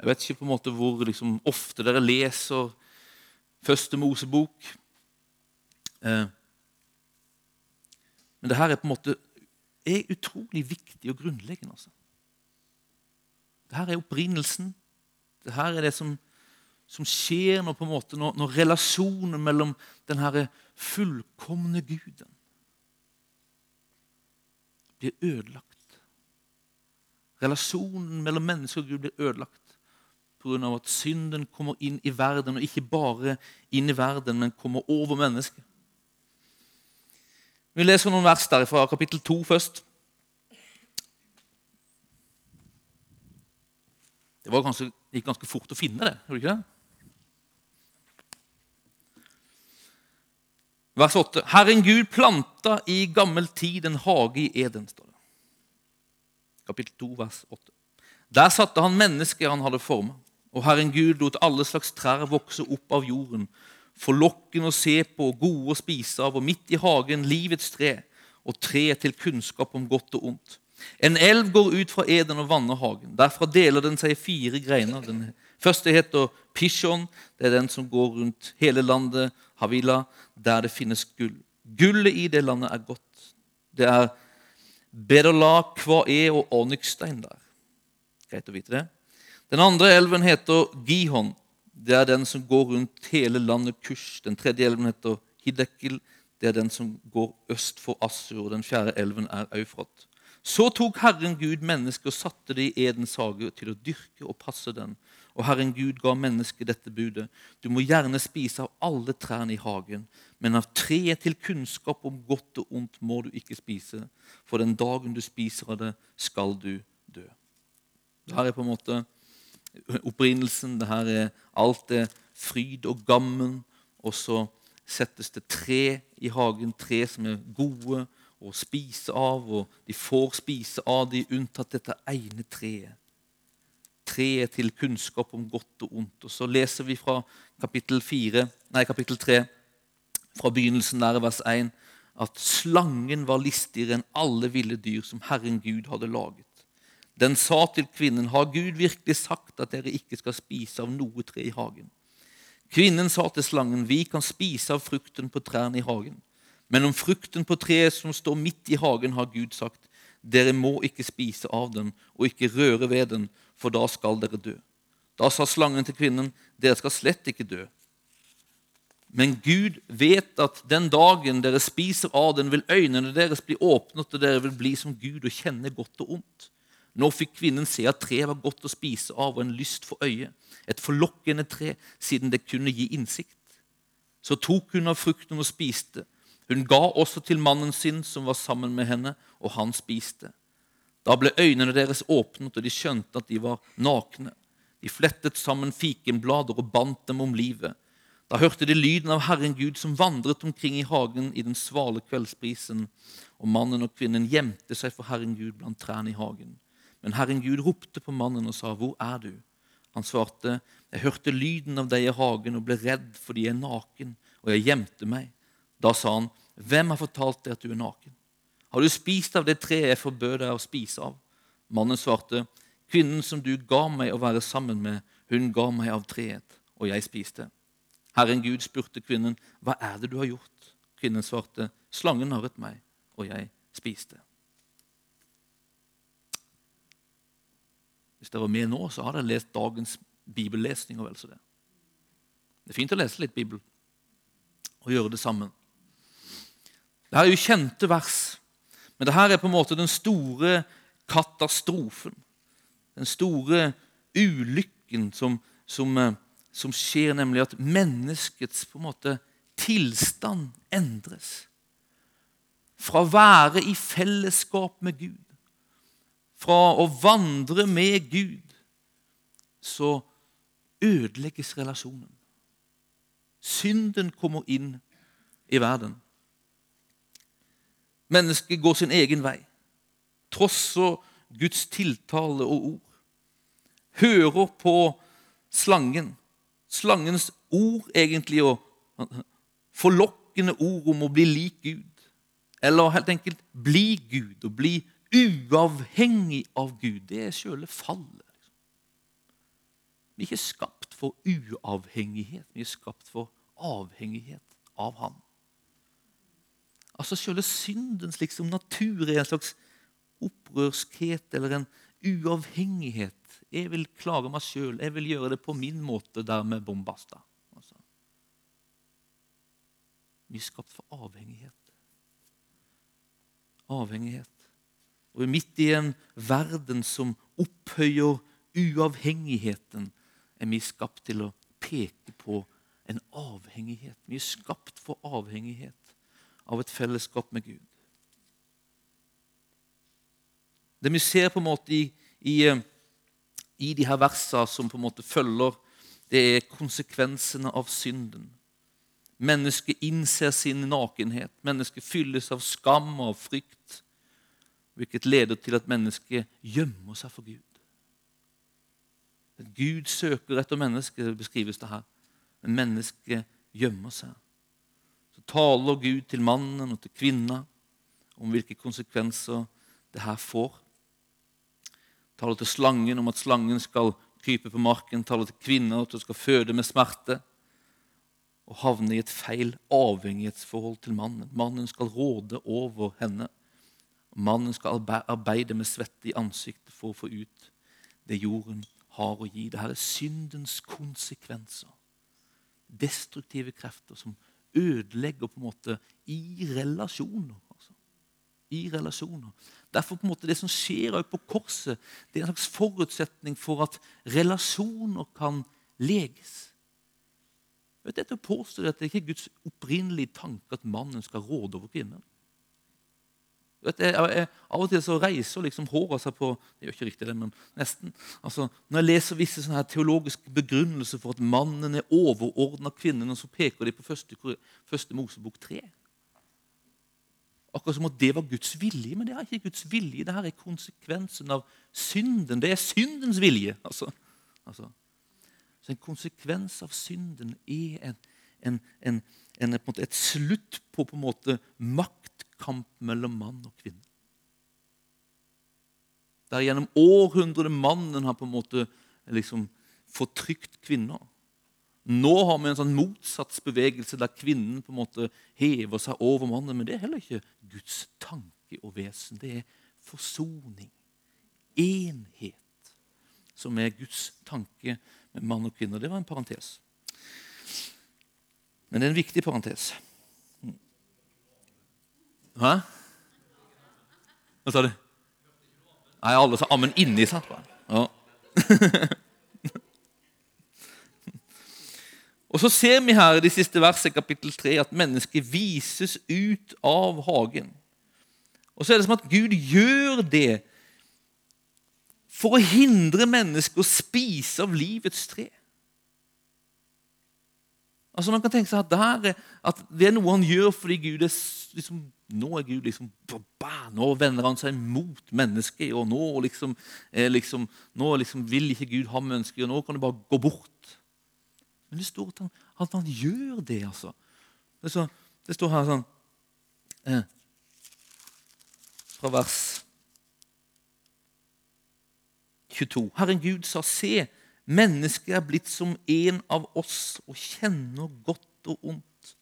Jeg vet ikke på en måte hvor liksom, ofte dere leser første Mosebok. Eh, men det her er på en måte er utrolig viktig og grunnleggende. Altså. Dette er opprinnelsen. Dette er det som, som skjer når, måte, når, når, relasjonen mellom den fullkomne Guden blir ødelagt. Relasjonen mellom menneske og Gud blir ødelagt pga. at synden kommer inn i verden, og ikke bare inn i verden, men kommer over mennesket. Vi leser noen vers der fra kapittel 2 først. Det var ganske, gikk ganske fort å finne det. gjorde det ikke det? Vers 8. Herren Gud planta i gammel tid en hage i Eden. står det. Kapittel 2, vers 8. Der satte han mennesket han hadde forma. Og Herren Gud lot alle slags trær vokse opp av jorden, forlokkende å se på, gode å spise av, og midt i hagen livets tre og tre til kunnskap om godt og ondt. En elv går ut fra Eden og vanner hagen. Derfra deler den seg i fire greiner. Den første heter Pishon. Det er den som går rundt hele landet, Havila, der det finnes gull. Gullet i det landet er godt. Det er Bedola, Kvae og onyxstein der. Greit å vite det. Den andre elven heter Gihon. Det er den som går rundt hele landet Kush. Den tredje elven heter Hidekil. Det er den som går øst for Assur. Den fjerde elven er Eufrat. Så tok Herren Gud mennesket og satte det i Edens hage til å dyrke og passe den. Og Herren Gud ga mennesket dette budet. Du må gjerne spise av alle trærne i hagen, men av treet til kunnskap om godt og ondt må du ikke spise, for den dagen du spiser av det, skal du dø. Dette er på en måte opprinnelsen. det her er alt er fryd og gammen. Og så settes det tre i hagen, tre som er gode å spise av. Og de får spise av de, unntatt dette ene treet. Treet til kunnskap om godt og ondt. Og så leser vi fra kapittel, 4, nei, kapittel 3, fra begynnelsen der, vers 1, at slangen var listigere enn alle ville dyr som Herren Gud hadde laget. Den sa til kvinnen, 'Har Gud virkelig sagt at dere ikke skal spise av noe tre i hagen?' Kvinnen sa til slangen, 'Vi kan spise av frukten på trærne i hagen.' Men om frukten på treet som står midt i hagen, har Gud sagt, 'Dere må ikke spise av den og ikke røre ved den, for da skal dere dø.' Da sa slangen til kvinnen, 'Dere skal slett ikke dø.' Men Gud vet at den dagen dere spiser av den, vil øynene deres bli åpnet, og dere vil bli som Gud og kjenne godt og ondt. Nå fikk kvinnen se at treet var godt å spise av og en lyst for øyet, et forlokkende tre, siden det kunne gi innsikt. Så tok hun av frukten og spiste. Hun ga også til mannen sin som var sammen med henne, og han spiste. Da ble øynene deres åpnet, og de skjønte at de var nakne. De flettet sammen fikenblader og bandt dem om livet. Da hørte de lyden av Herren Gud som vandret omkring i hagen i den svale kveldsprisen, og mannen og kvinnen gjemte seg for Herren Gud blant trærne i hagen. Men Herren Gud ropte på mannen og sa, 'Hvor er du?' Han svarte, 'Jeg hørte lyden av deg i hagen og ble redd fordi jeg er naken, og jeg gjemte meg.' Da sa han, 'Hvem har fortalt deg at du er naken?' 'Har du spist av det treet jeg forbød deg å spise av?' Mannen svarte, 'Kvinnen som du ga meg å være sammen med, hun ga meg av treet, og jeg spiste.' Herren Gud spurte kvinnen, 'Hva er det du har gjort?' Kvinnen svarte, 'Slangen narret meg, og jeg spiste.' Hvis dere var med nå, så har dere lest dagens bibellesning. og vel så Det Det er fint å lese litt Bibel og gjøre det sammen. Dette er jo kjente vers, men dette er på en måte den store katastrofen. Den store ulykken som, som, eh, som skjer, nemlig at menneskets på en måte tilstand endres. Fra å være i fellesskap med Gud fra å vandre med Gud, så ødelegges relasjonen. Synden kommer inn i verden. Mennesket går sin egen vei, trosser Guds tiltale og ord. Hører på slangen. Slangens ord, egentlig, og forlokkende ord om å bli lik Gud. Eller helt enkelt bli Gud og bli uavhengig av Gud. Det er selve fallet. Vi er ikke skapt for uavhengighet, vi er skapt for avhengighet av Ham. Altså Selve syndens liksom natur er en slags opprørskhet eller en uavhengighet. Jeg vil klare meg sjøl, jeg vil gjøre det på min måte, dermed bombasta. Altså. Vi er skapt for avhengighet. Avhengighet. Og midt i en verden som opphøyer uavhengigheten, er vi skapt til å peke på en avhengighet. Vi er skapt for avhengighet av et fellesskap med Gud. Det vi ser på en måte i, i, i de her versene som på en måte følger, det er konsekvensene av synden. Mennesket innser sin nakenhet. Mennesket fylles av skam og frykt, hvilket leder til at mennesket gjemmer seg for Gud. At Gud søker etter mennesket, beskrives det her. Men mennesket gjemmer seg. Så taler Gud til mannen og til kvinna om hvilke konsekvenser det her får taler til slangen om at slangen skal krype på marken, taler til kvinner at hun skal føde med smerte, og havne i et feil avhengighetsforhold til mannen. Mannen skal råde over henne. Mannen skal arbeide med svette i ansiktet for å få ut det jorden har å gi. Dette er syndens konsekvenser. Destruktive krefter som ødelegger på en måte i relasjoner. Altså. I relasjoner. Derfor på en måte det som skjer på korset, det er en slags forutsetning for at relasjoner kan leges. Vet Dette påstår at det ikke er Guds opprinnelige tanke at mannen skal råde over kvinnen. Vet jeg, jeg, av og til så reiser liksom håret seg på Det gjør ikke riktig, det, men nesten. Altså, når jeg leser visse sånne her teologiske begrunnelser for at mannen er overordna kvinnen, så peker de på første, første Mosebok 3. Akkurat som at det var Guds vilje, men det er ikke Guds vilje. Det her er konsekvensen av synden. Det er syndens vilje. Altså, altså. Så en konsekvens av synden er en, en, en, en et slutt på, på måte, maktkamp mellom mann og kvinne. Der gjennom århundrer mannen har på en måte liksom fortrykt kvinner. Nå har vi en sånn motsatsbevegelse der kvinnen på en måte hever seg over mannen. Men det er heller ikke Guds tanke og vesen. Det er forsoning, enhet, som er Guds tanke med mann og kvinne. Det var en parentes. Men det er en viktig parentes. Hæ? Hva sa du? Nei, alle sa ammen inni seg. Ja. Og så ser vi her i de siste versene, kapittel 3, at mennesket vises ut av hagen. Og så er det som at Gud gjør det for å hindre mennesket å spise av livets tre. Altså Man kan tenke seg at, det, er, at det er noe han gjør fordi Gud er liksom, Nå er Gud liksom Nå vender han seg mot mennesket, og nå liksom, liksom, nå liksom vil ikke Gud ha mennesker, og nå kan du bare gå bort. Men det står at han, at han gjør det, altså. Det, så, det står her sånn eh, Fra vers 22. Herren Gud sa, se, mennesket er blitt som en av oss og kjenner godt og ondt.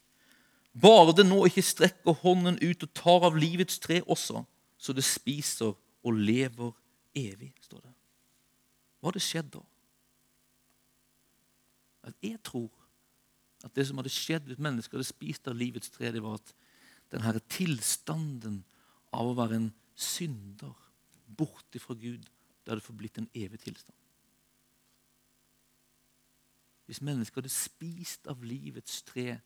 Bare det nå ikke strekker hånden ut og tar av livets tre også, så det spiser og lever evig, står det. Hva hadde skjedd da? at jeg tror at det som hadde skjedd hvis mennesket hadde spist av livets tre, det var at denne tilstanden av å være en synder borte fra Gud, det hadde forblitt en evig tilstand. Hvis mennesker hadde spist av livets tre,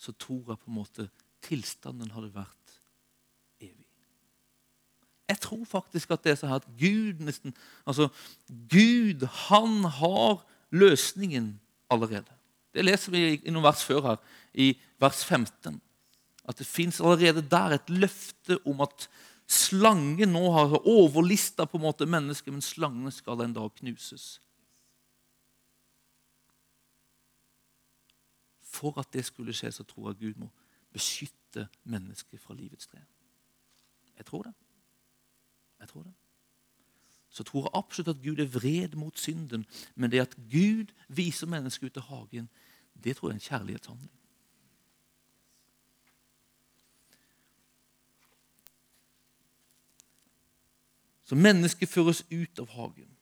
så tror jeg på en måte tilstanden hadde vært evig. Jeg tror faktisk at det er sånn at Gud nesten Altså, Gud, han har løsningen allerede. Det leser vi i noen vers før her, i vers 15. At det fins allerede der et løfte om at slangen nå har overlista på en måte mennesket, men slangen skal en dag knuses. For at det skulle skje, så tror jeg Gud må beskytte mennesket fra livets tre. Jeg tror det. Jeg tror det så tror jeg absolutt at Gud er vred mot synden. Men det at Gud viser mennesket ut av hagen, det tror jeg er en kjærlighetshandling. Så mennesket føres ut av hagen.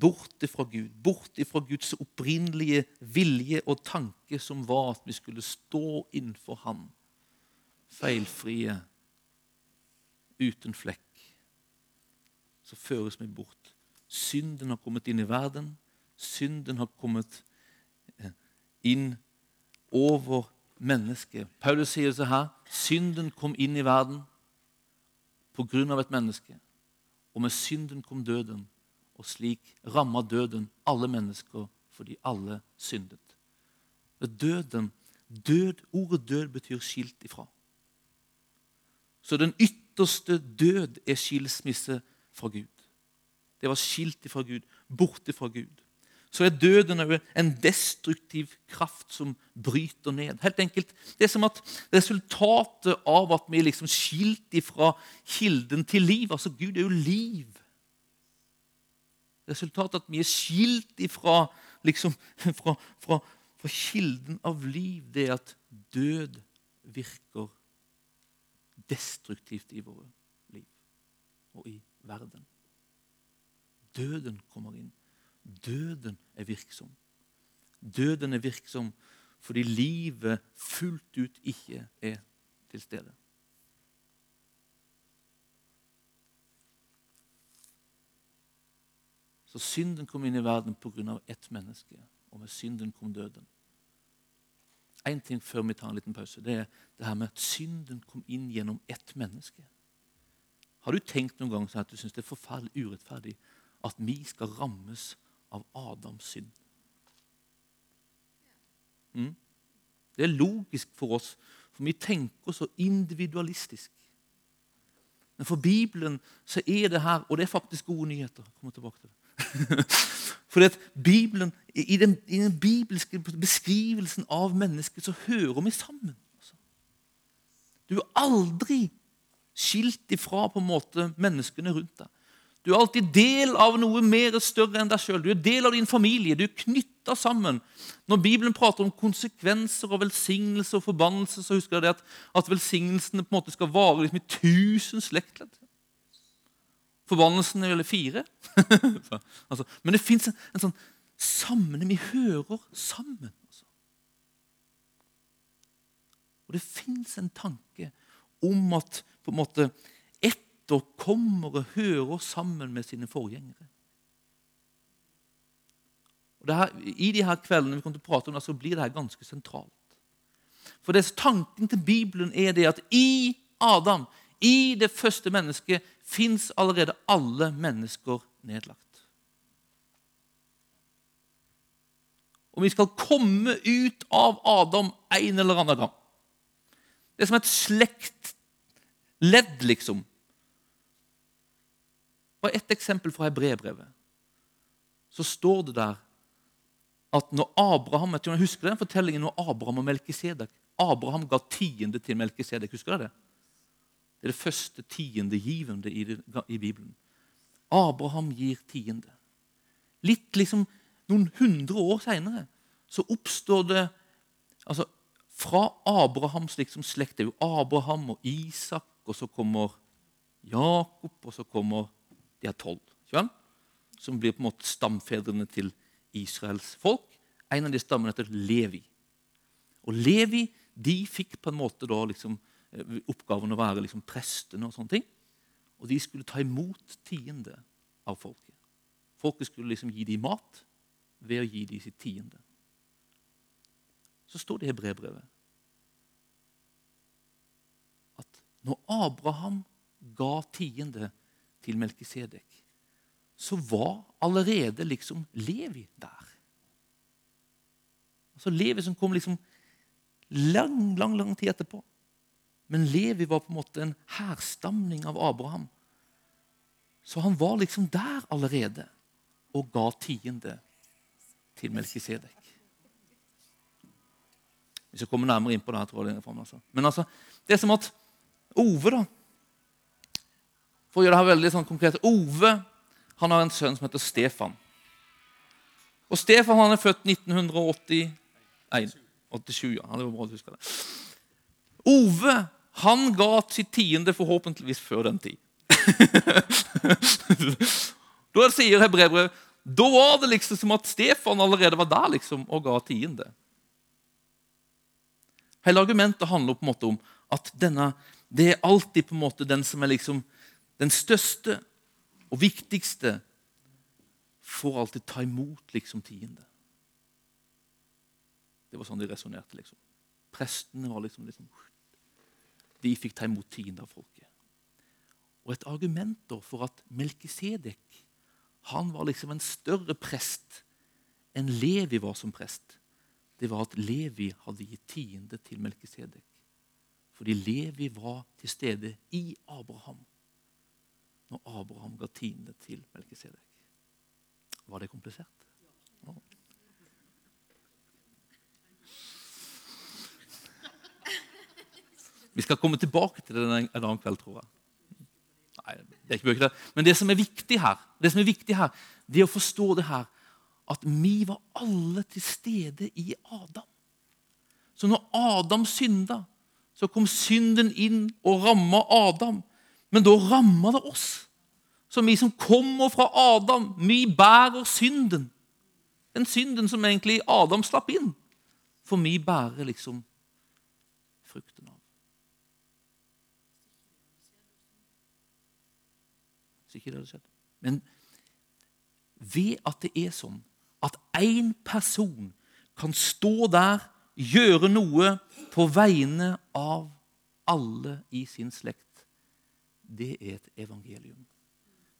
Bort ifra Gud. Bort ifra Guds opprinnelige vilje og tanke, som var at vi skulle stå innenfor Han. Feilfrie, uten flekk. Så føres vi bort. Synden har kommet inn i verden. Synden har kommet eh, inn over mennesket. Paulus sier det her. Synden kom inn i verden på grunn av et menneske. Og med synden kom døden, og slik ramma døden alle mennesker fordi alle syndet. Døden, død, Ordet død betyr skilt ifra. Så den ytterste død er skilsmisse fra Gud. Det var skilt ifra Gud, borte fra Gud så er døden en destruktiv kraft som bryter ned. Helt enkelt, Det er som at resultatet av at vi er liksom skilt ifra kilden til liv Altså, Gud er jo liv. Resultatet at vi er skilt ifra, liksom, fra, fra, fra kilden av liv, det er at død virker destruktivt i våre liv og i verden. Døden kommer inn. Døden er virksom. Døden er virksom fordi livet fullt ut ikke er til stede. Så synden kom inn i verden pga. ett menneske, og med synden kom døden. Én ting før vi tar en liten pause. Det er det her med at synden kom inn gjennom ett menneske. Har du tenkt noen gang sånn at du syns det er forferdelig urettferdig at vi skal rammes av Adams synd. Mm. Det er logisk for oss, for vi tenker så individualistisk. Men for Bibelen så er det her Og det er faktisk gode nyheter. Jeg kommer tilbake til det. For Bibelen, i, den, I den bibelske beskrivelsen av mennesket så hører vi sammen. Altså. Du er aldri skilt ifra på en måte menneskene rundt deg. Du er alltid del av noe mer større enn deg sjøl. Du er del av din familie. Du er knytta sammen. Når Bibelen prater om konsekvenser og velsignelse og forbannelse, så husker jeg at, at velsignelsene på en måte skal vare liksom i tusen slektledd. Forbannelsen gjelder fire. altså, men det fins en, en, sånn sammenheng. Vi hører sammen. Altså. Og det fins en tanke om at på en måte etterkommere hører sammen med sine forgjengere. Og her, I de her kveldene vi kommer til å prate om det, så blir det her ganske sentralt. For det, Tanken til Bibelen er det at i Adam, i det første mennesket, fins allerede alle mennesker nedlagt. Og vi skal komme ut av Adam en eller annen gang. Det er som et slektledd, liksom. Bare ett eksempel fra Hebrebrevet. Så står det der at når Abraham jeg Husker den fortellingen når Abraham og Melkisedek Abraham ga tiende til Melkisedek. Husker dere det? Det er det første tiendegivende i, i Bibelen. Abraham gir tiende. Litt liksom noen hundre år seinere så oppstår det altså Fra Abrahams liksom slekt Det er jo Abraham og Isak, og så kommer Jakob, og så kommer de er tolv. Som blir på en måte stamfedrene til Israels folk. En av de stammene heter Levi. Og Levi de fikk på en måte da liksom, oppgaven å være liksom prestene. Og sånne ting. Og de skulle ta imot tiende av folket. Folket skulle liksom gi dem mat ved å gi dem sitt tiende. Så står det i brevbrevet at når Abraham ga tiende til Melkisedek, så var allerede liksom Levi der. Altså Levi som kom liksom lang, lang, lang tid etterpå. Men Levi var på en måte en hærstamning av Abraham. Så han var liksom der allerede og ga tiende til Melkisedek. Vi jeg kommer nærmere inn på det. her, tror jeg, altså. Men altså, det er som at Ove da, for å gjøre det her veldig sånn konkret. Ove han har en sønn som heter Stefan. Og Stefan han er født 1981. 87, ja. Det var bra du husker det. Ove han ga sitt tiende forhåpentligvis før den tid. Da sier hebreerbrevet da var det liksom som at Stefan allerede var der liksom, og ga tiende. Hele argumentet handler på en måte om at denne, det er alltid på en måte den som er liksom den største og viktigste, får alltid ta imot liksom tiende. Det var sånn de resonnerte. Liksom. Prestene var liksom, liksom De fikk ta imot tiende av folket. Og et argument for at Melkisedek han var liksom en større prest enn Levi var som prest, det var at Levi hadde gitt tiende til Melkisedek. Fordi Levi var til stede i Abraham når Abraham ga tiende til Melkisedek. Var det komplisert? Vi skal komme tilbake til det en annen kveld, tror jeg. Nei, det er ikke mye der. Men det som er viktig her, det som er viktig her, det er å forstå det her, at vi var alle til stede i Adam. Så når Adam synda, så kom synden inn og ramma Adam. Men da ramma det oss. Så vi som kommer fra Adam, vi bærer synden. Den synden som egentlig Adam slapp inn. For vi bærer liksom frukten av. Det hadde skjedd. Men ved at det er sånn at én person kan stå der, gjøre noe på vegne av alle i sin slekt, det er et evangelium.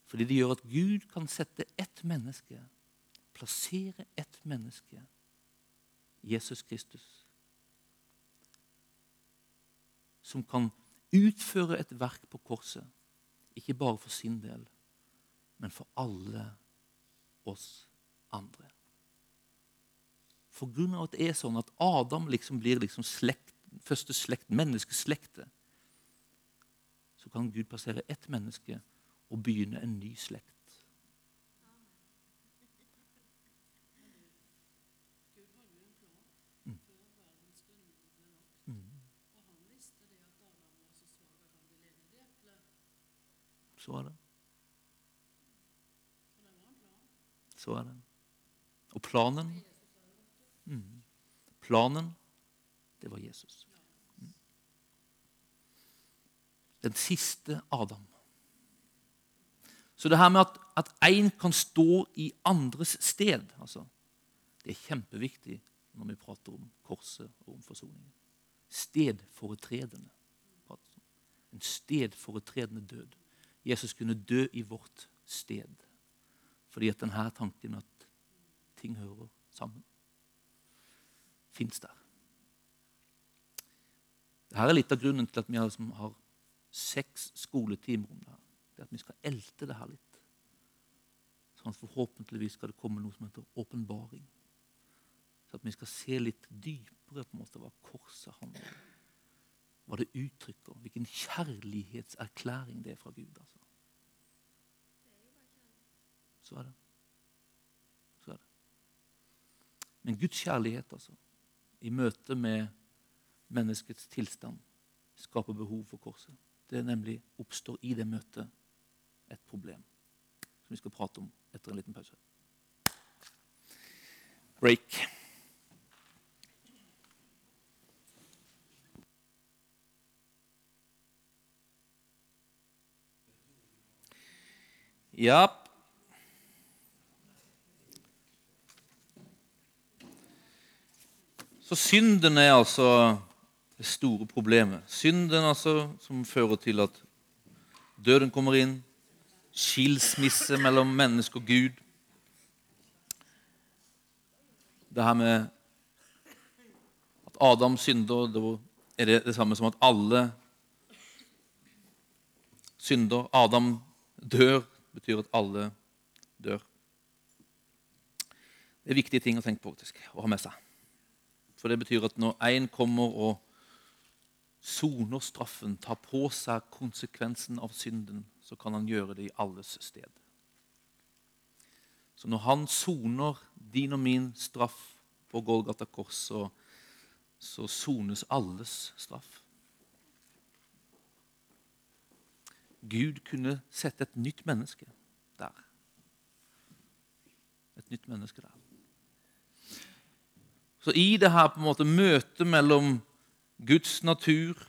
Fordi det gjør at Gud kan sette ett menneske, plassere ett menneske, Jesus Kristus, som kan utføre et verk på korset, ikke bare for sin del, men for alle oss andre. For grunn av at det er sånn at Adam liksom blir liksom slekt, første slekt, menneskeslektet, så kan Gud plassere ett menneske og begynne en ny slekt. Så er det. Så er det. Og planen mm, Planen, det var Jesus. Mm. Den siste Adam. Så det her med at én kan stå i andres sted altså, Det er kjempeviktig når vi prater om korset og om forsoningen. Stedforetredende. En stedforetredende død. Jesus kunne dø i vårt sted. Fordi at denne tanken at ting hører sammen, fins der. Dette er litt av grunnen til at vi liksom har seks skoletimer om det. her. Det at Vi skal elte det her litt. Sånn at Forhåpentligvis skal det komme noe som heter åpenbaring. Så at vi skal se litt dypere på en måte hva korset handler om. Hva det uttrykker. Hvilken kjærlighetserklæring det er fra Gud. altså. Så er det. Så er det. Men Guds kjærlighet, altså, i møte med menneskets tilstand, skaper behov for korset. Det nemlig oppstår i det møtet et problem som vi skal prate om etter en liten pause. Break. Ja, Så synden er altså det store problemet. Synden altså som fører til at døden kommer inn, skilsmisse mellom menneske og Gud. Det her med at Adam synder, det er det det samme som at alle synder. Adam dør betyr at alle dør. Det er viktige ting å tenke på faktisk, å ha med seg. For det betyr at når én kommer og soner straffen, tar på seg konsekvensen av synden, så kan han gjøre det i alles sted. Så når han soner din og min straff på Golgata kors, så, så sones alles straff. Gud kunne sette et nytt menneske, der. Et nytt menneske der. Så i det her på en måte møtet mellom Guds natur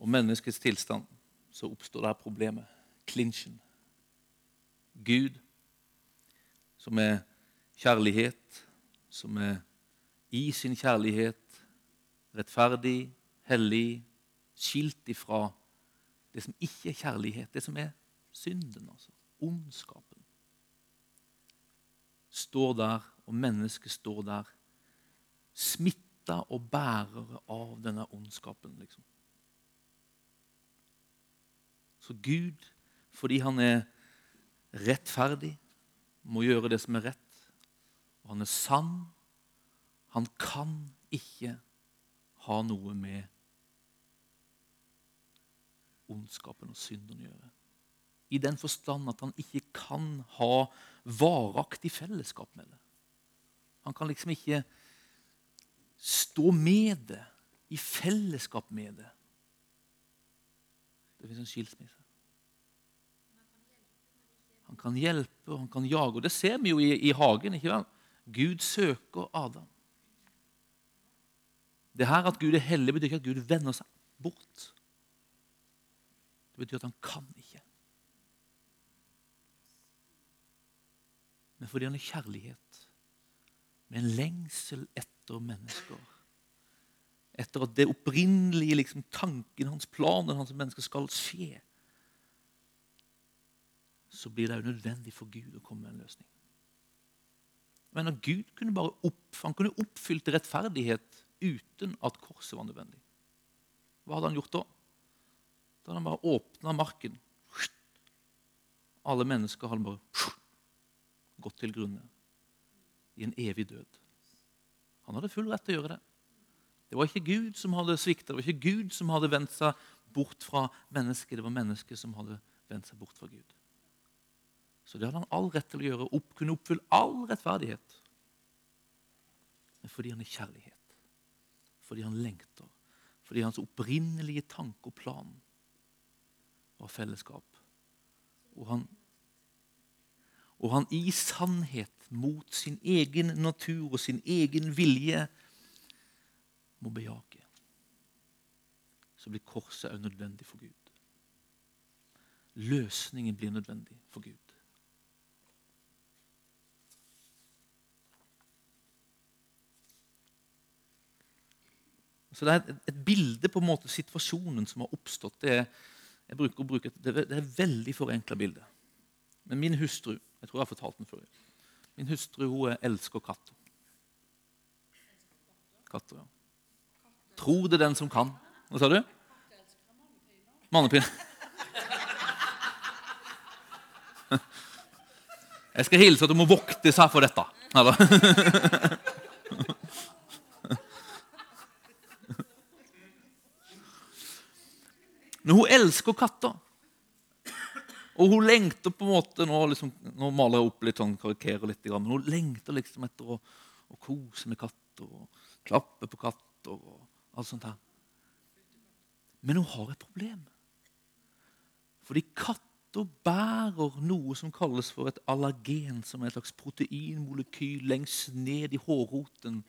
og menneskets tilstand, så oppstår det her problemet. Klinsjen. Gud, som er kjærlighet, som er i sin kjærlighet rettferdig, hellig, skilt ifra det som ikke er kjærlighet, det som er synden, altså ondskapen. Står der, og mennesket står der, smitta og bærere av denne ondskapen. liksom. Så Gud, fordi han er rettferdig, må gjøre det som er rett. Og han er sann. Han kan ikke ha noe med ondskapen og synden å gjøre. I den forstand at han ikke kan ha varaktig fellesskap med det. Han kan liksom ikke stå med det, i fellesskap med det. Det fins en skilsmisse. Han kan hjelpe han kan jage. Og Det ser vi jo i, i hagen. ikke vel? Gud søker Adam. Det her At Gud er hellig, betyr ikke at Gud vender seg bort. Det betyr at han kan ikke. Men fordi han er kjærlighet, med en lengsel etter mennesker Etter at det opprinnelige liksom, tanken, hans planer, hans mennesker skal skje så blir det jo nødvendig for Gud å komme med en løsning. Men at Gud kunne bare opp, han kunne oppfylt rettferdighet uten at korset var nødvendig. Hva hadde han gjort da? Da hadde han bare åpna marken. Alle mennesker hadde bare gått til grunne i en evig død. Han hadde full rett til å gjøre det. Det var ikke Gud som hadde svikta, det var ikke Gud som hadde vendt seg bort fra mennesket. Det var mennesket som hadde vendt seg bort fra Gud. Så det hadde han all rett til å gjøre, opp, kunne oppfylle all rettferdighet. Men fordi han er kjærlighet, fordi han lengter, fordi hans opprinnelige tanke og plan var fellesskap. Og han, og han i sannhet mot sin egen natur og sin egen vilje må bejake. Så blir korset også nødvendig for Gud. Løsningen blir nødvendig for Gud. Så Det er et, bilde på en måte situasjonen som har oppstått. Det er, jeg bruker å bruke, det er et veldig forenkla bilde. Men min hustru jeg tror jeg har fortalt den før, min hustru hun elsker katter. Katter, ja. Tro det den som kan. Hva sa du? Mannepinn. Jeg skal hilse at du må vokte seg for dette. Eller? Men hun elsker katter. Og hun lengter på en måte Nå, liksom, nå maler jeg opp litt sånn, karikerer litt, men hun lengter liksom etter å, å, kose med katter og klappe på katter og alt sånt her. Men hun har et problem. Fordi katter bærer noe som kalles for et allergen, som er et slags proteinmolekyl lengst ned i hårroten,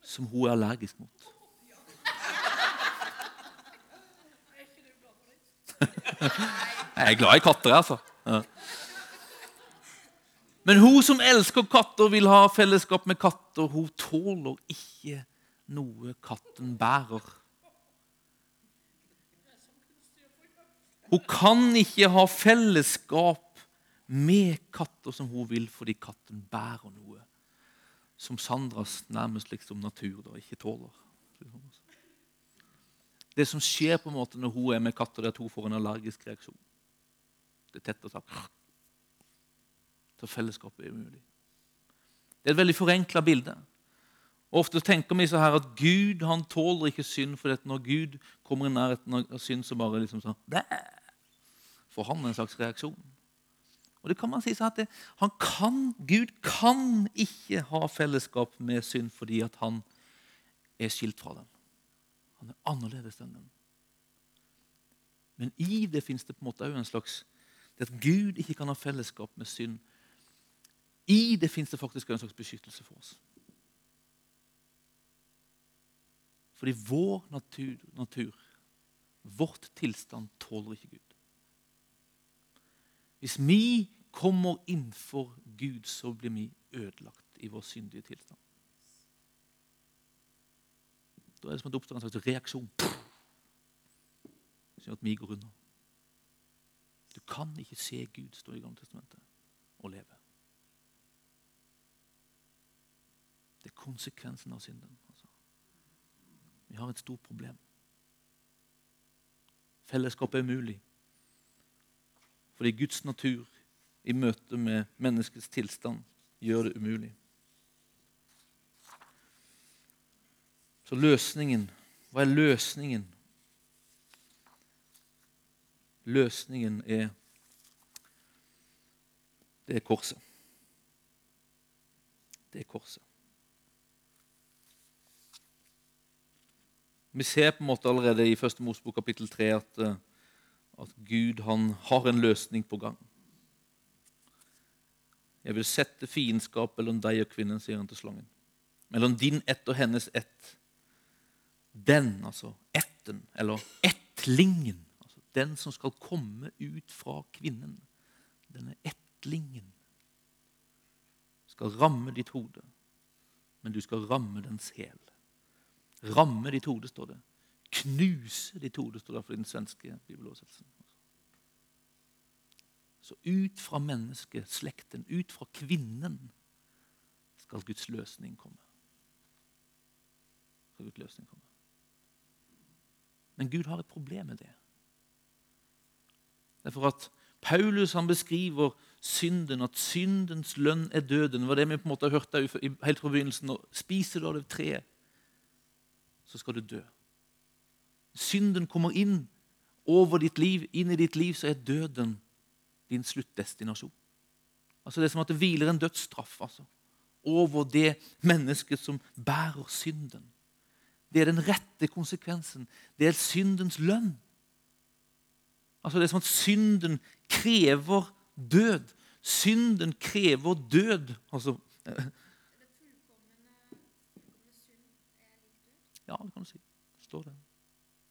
som hun er allergisk mot. Jeg er glad i katter, altså. Ja. Men hun som elsker katter, vil ha fellesskap med katter. Hun tåler ikke noe katten bærer. Hun kan ikke ha fellesskap med katter som hun vil, fordi katten bærer noe som Sandras nærmest liksom natur da ikke tåler. Det som skjer på en måte når hun er med katter, er at hun får en allergisk reaksjon. Det er tett og sagt. Så fellesskapet er umulig. Det er et veldig forenkla bilde. Og Ofte tenker vi så her at Gud han tåler ikke synd, for når Gud kommer i nærheten av synd, så bare liksom sånn får han en slags reaksjon. Og det kan man si sånn at det, kan, Gud kan ikke ha fellesskap med synd fordi at han er skilt fra den. Han er annerledes enn den. Men i det fins det på en måte òg en slags Det at Gud ikke kan ha fellesskap med synd. I det fins det faktisk en slags beskyttelse for oss. Fordi vår natur, natur, vårt tilstand, tåler ikke Gud. Hvis vi kommer innenfor Gud, så blir vi ødelagt i vår syndige tilstand. Da er det som at det oppstår en slags reaksjon som gjør at vi går unna. Du kan ikke se Gud, stå i Gamle testamentet, og leve. Det er konsekvensen av synden. Altså. Vi har et stort problem. Fellesskapet er umulig. Fordi Guds natur i møte med menneskets tilstand gjør det umulig. Så løsningen Hva er løsningen? Løsningen er Det er korset. Det er korset. Vi ser på en måte allerede i 1. Mosebok kapittel 3 at, eh, at Gud har en løsning på gang. Jeg vil sette fiendskap mellom deg og kvinnen, sier han til slangen. Mellom din ett og hennes ett. Den, altså etten, eller ettlingen, altså den som skal komme ut fra kvinnen, denne ettlingen, skal ramme ditt hode, men du skal ramme dens hæl. Ramme ditt hode, står det. Knuse ditt hode, står det for den svenske bibeloversettelsen. Så ut fra menneskeslekten, ut fra kvinnen, skal Guds løsning komme. Skal Guds løsning komme. Men Gud har et problem med det. Det er for at Paulus han beskriver synden, at syndens lønn er døden. Det var det vi på en måte har hørt helt fra begynnelsen. Spiser du av det treet, så skal du dø. Synden kommer inn over ditt liv, inn i ditt liv, så er døden din sluttdestinasjon. Altså Det er som at det hviler en dødsstraff altså, over det mennesket som bærer synden. Det er den rette konsekvensen. Det er syndens lønn. Altså Det er som at synden krever død. Synden krever død. Altså, ja, det kan du si. Står det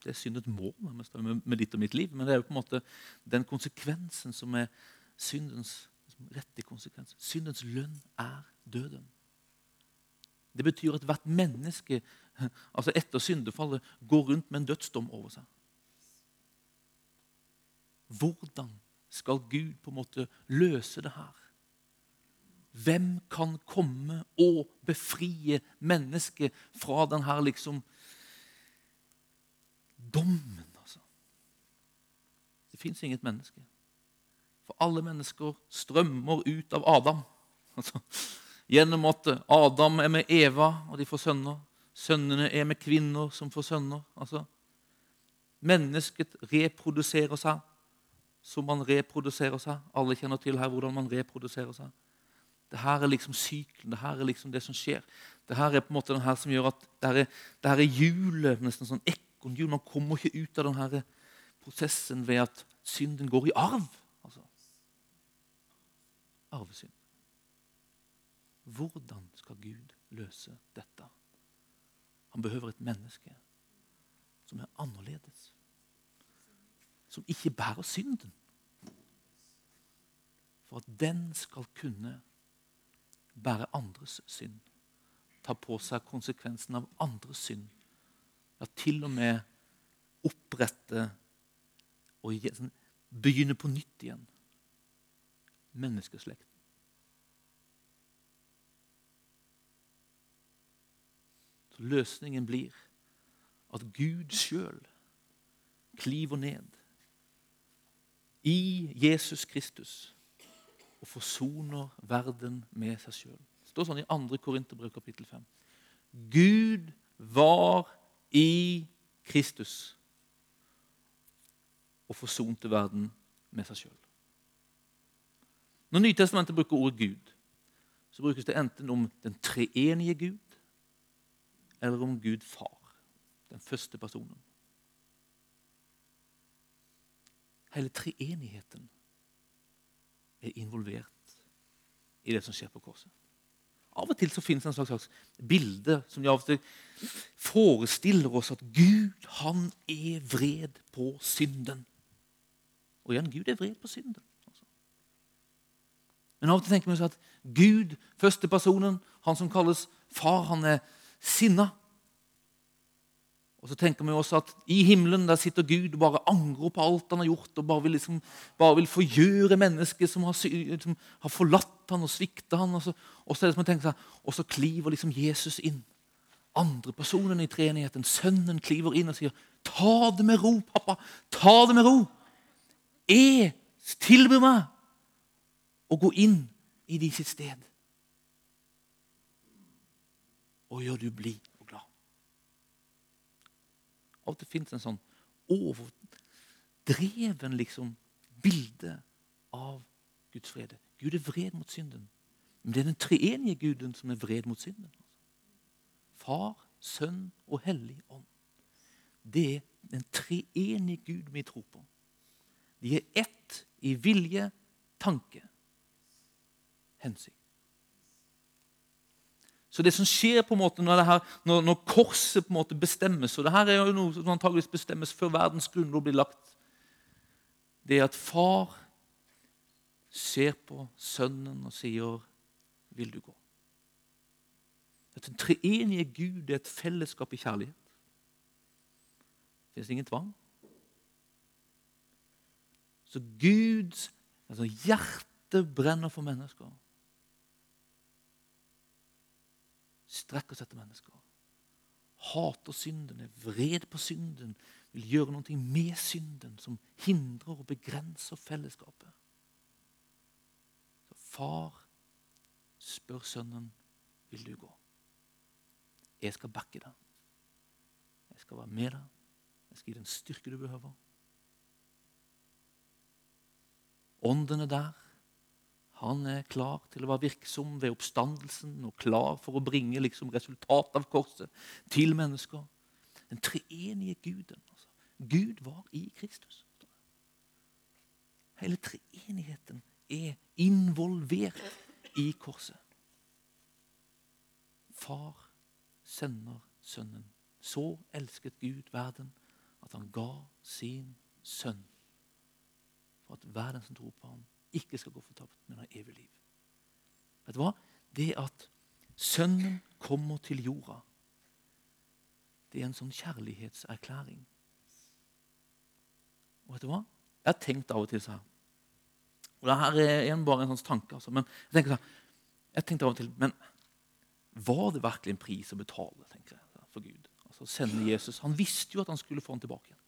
det er syndens mål med, med ditt og mitt liv. Men det er jo på en måte den konsekvensen som er syndens rette konsekvens. Syndens lønn er døden. Det betyr at hvert menneske altså etter syndefallet går rundt med en dødsdom over seg. Hvordan skal Gud på en måte løse det her? Hvem kan komme og befrie mennesket fra denne liksom dommen, altså. Det fins inget menneske. For alle mennesker strømmer ut av Adam. Altså, gjennom at Adam er med Eva, og de får sønner. Sønnene er med kvinner som får sønner. Altså, mennesket reproduserer seg som man reproduserer seg. Alle kjenner til her hvordan man reproduserer seg. Det her er liksom sykelen, det her er liksom det som skjer. Det her er på en måte den her som gjør at det her er, her hjulet, nesten sånn ekornhjul. Man kommer ikke ut av denne prosessen ved at synden går i arv. Altså. Arvesynd. Hvordan skal Gud løse dette? Han behøver et menneske som er annerledes. Som ikke bærer synden. For at den skal kunne bære andres synd. Ta på seg konsekvensen av andres synd ja, til og med opprette og sånn, begynne på nytt igjen. Menneskeslekten. Løsningen blir at Gud sjøl kliver ned i Jesus Kristus og forsoner verden med seg sjøl. Det står sånn i 2. Korinterbrev kapittel 5. Gud var i Kristus og forsonte verden med seg sjøl. Når Nytestamentet bruker ordet Gud, så brukes det enten om den treenige Gud eller om Gud far. Den første personen. Hele treenigheten er involvert i det som skjer på korset. Av og til så finnes det en slags, bilde som de av og til forestiller oss at Gud han er vred på synden. Og igjen, Gud er vred på synden. Altså. Men av og til tenker vi oss at Gud, første personen, han som kalles far, han er sinna. Og så tenker vi også at I himmelen der sitter Gud og bare angrer på alt han har gjort, og bare vil, liksom, bare vil forgjøre mennesket som har, som har forlatt han og svikta han. Og så, og så, er det som å tenke seg, og så kliver liksom Jesus inn. Andre personen i treenigheten, sønnen, kliver inn og sier, 'Ta det med ro, pappa. Ta det med ro. Jeg tilbyr meg å gå inn i de sitt sted.' Og gjør du blid av og til fins en sånn overdreven liksom, bilde av Guds fred. Gud er vred mot synden. Men det er den treenige Guden som er vred mot synden. Far, Sønn og Hellig Ånd. Det er den treenige Gud vi tror på. De er ett i vilje, tanke, hensikt. Så det som skjer på en måte når, her, når, når korset på en måte bestemmes og det her er jo noe som antageligvis bestemmes før verdens grunnlov blir lagt Det er at far ser på sønnen og sier, 'Vil du gå?' At Den treenige Gud er et fellesskap i kjærlighet. Det finnes ingen tvang. Så Guds altså hjerte brenner for mennesker. Strekker seg etter mennesker. Hater synden, er vred på synden, vil gjøre noe med synden som hindrer og begrenser fellesskapet. Så far spør sønnen vil du gå. Jeg skal backe deg. Jeg skal være med deg. Jeg skal gi den styrke du behøver. Ånden er der. Han er klar til å være virksom ved oppstandelsen og klar for å bringe liksom, resultatet av korset til mennesker. Den treenige Guden. Altså. Gud var i Kristus. Hele treenigheten er involvert i korset. Far sender Sønnen. Så elsket Gud verden at han ga sin sønn for at verden som tror på ham, ikke skal gå fortapt, men ha evig liv. Vet du hva? Det at Sønnen kommer til jorda, det er en sånn kjærlighetserklæring. Og vet du hva? Jeg har tenkt av og til sånn Og det her er bare en sånn tanke. Altså, men jeg tenker sånn, jeg tenkte av og til Men var det virkelig en pris å betale tenker jeg, for Gud? Altså sende Jesus. Han visste jo at han skulle få ham tilbake. igjen.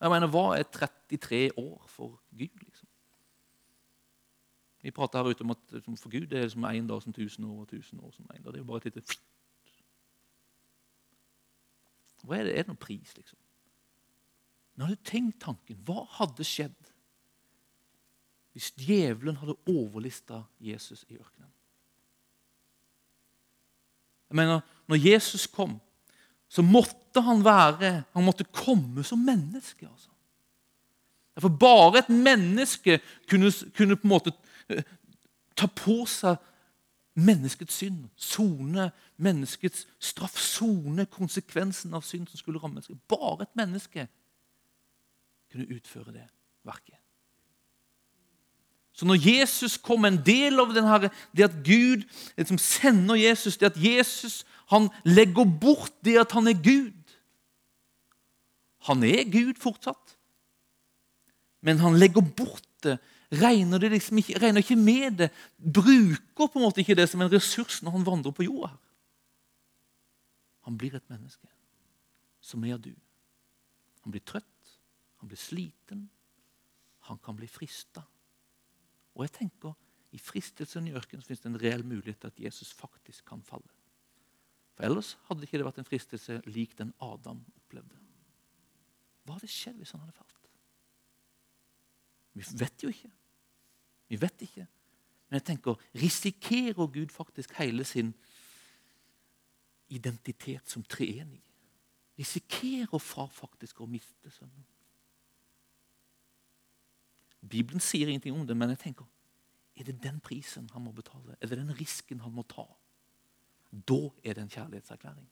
Jeg mener, Hva er 33 år for Gud? liksom? Vi prater her ute om at for Gud det er som én dag som tusen år og tusen år som én dag. Det er jo bare et lite Hva er det? Er det noen pris, liksom? Nå har du tenkt tanken? Hva hadde skjedd hvis djevelen hadde overlista Jesus i ørkenen? Jeg mener, Når Jesus kom, så måtte han være Han måtte komme som menneske. altså. For bare et menneske kunne, kunne, på en måte eh, ta på seg menneskets synd, sone menneskets straff, sone konsekvensen av synd som skulle ramme mennesket. Bare et menneske kunne utføre det verket. Så når Jesus kom, en del av denne, det at Gud liksom sender Jesus, det at Jesus han legger bort det at han er Gud. Han er Gud fortsatt, men han legger bort det. Regner, det liksom ikke, regner ikke med det. Bruker på en måte ikke det som en ressurs når han vandrer på jorda. Han blir et menneske som er du. Han blir trøtt, han blir sliten, han kan bli frista. Og jeg tenker, I fristelsen i ørkenen fins det en reell mulighet til at Jesus faktisk kan falle. For Ellers hadde det ikke vært en fristelse lik den Adam opplevde. Hva hadde skjedd hvis han hadde falt? Vi vet jo ikke. Vi vet ikke. Men jeg tenker, risikerer Gud faktisk hele sin identitet som treenig. Risikerer far faktisk å miste sønnen. Bibelen sier ingenting om det, men jeg tenker er det den prisen han må betale? Er det den risken han må ta? Da er det en kjærlighetserklæring.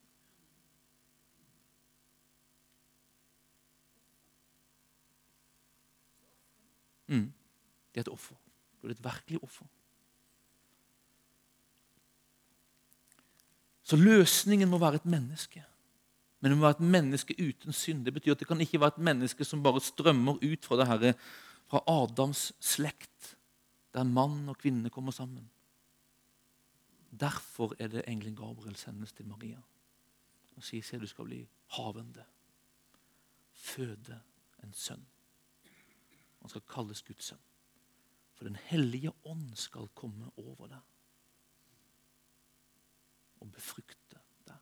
Mm. Det er et offer. Det er et virkelig offer. Så løsningen må være et menneske. Men det må være et menneske uten synd. Det betyr at det kan ikke være et menneske som bare strømmer ut fra, det her, fra Adams slekt, der mann og kvinne kommer sammen. Derfor er det engelen Gabriel sendes til Maria og sier se du skal bli havende. Føde en sønn. Han skal kalles Guds sønn. For Den hellige ånd skal komme over deg og befrukte deg.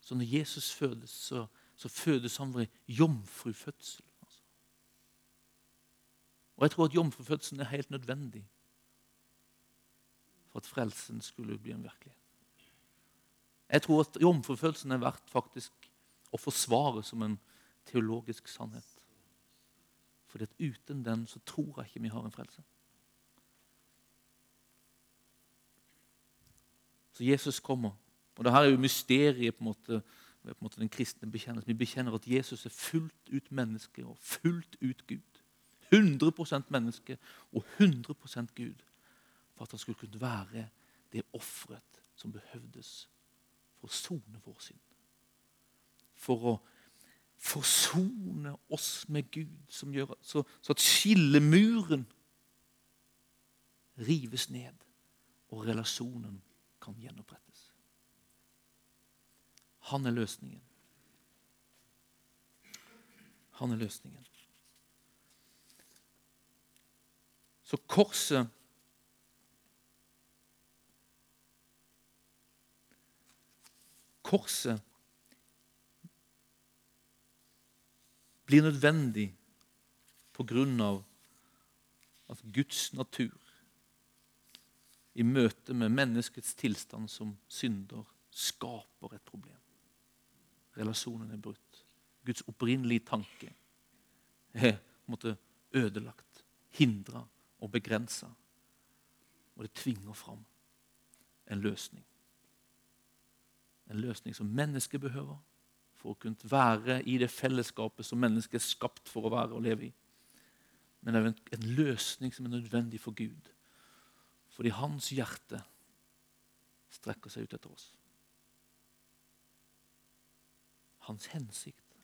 Så når Jesus fødes, så, så fødes han ved jomfrufødsel. Og jeg tror at jomfrufødselen er helt nødvendig for at frelsen skulle bli en virkelighet. Jeg tror at jomfrufødselen er verdt faktisk å forsvare som en teologisk sannhet. Fordi at uten den så tror jeg ikke vi har en frelse. Så Jesus kommer. Og det her er jo mysteriet på en måte, på en måte den kristne bekjennelsen. Vi bekjenner at Jesus er fullt ut menneske og fullt ut Gud. 100% menneske og 100% Gud. For at han skulle kunne være det offeret som behøvdes for å sone vår synd. For å forsone oss med Gud, som gjør, så, så at skillemuren rives ned, og relasjonen kan gjenopprettes. Han er løsningen. Han er løsningen. Så korset Korset blir nødvendig på grunn av at Guds natur i møte med menneskets tilstand som synder skaper et problem. Relasjonen er brutt. Guds opprinnelige tanke er ødelagt, hindra og begrensa. Og det tvinger fram en løsning. En løsning som mennesket behøver, for å kunne være i det fellesskapet som mennesket er skapt for å være og leve i. Men det er en, løsning som er nødvendig for Gud. Fordi hans hjerte strekker seg ut etter oss. Hans hensikt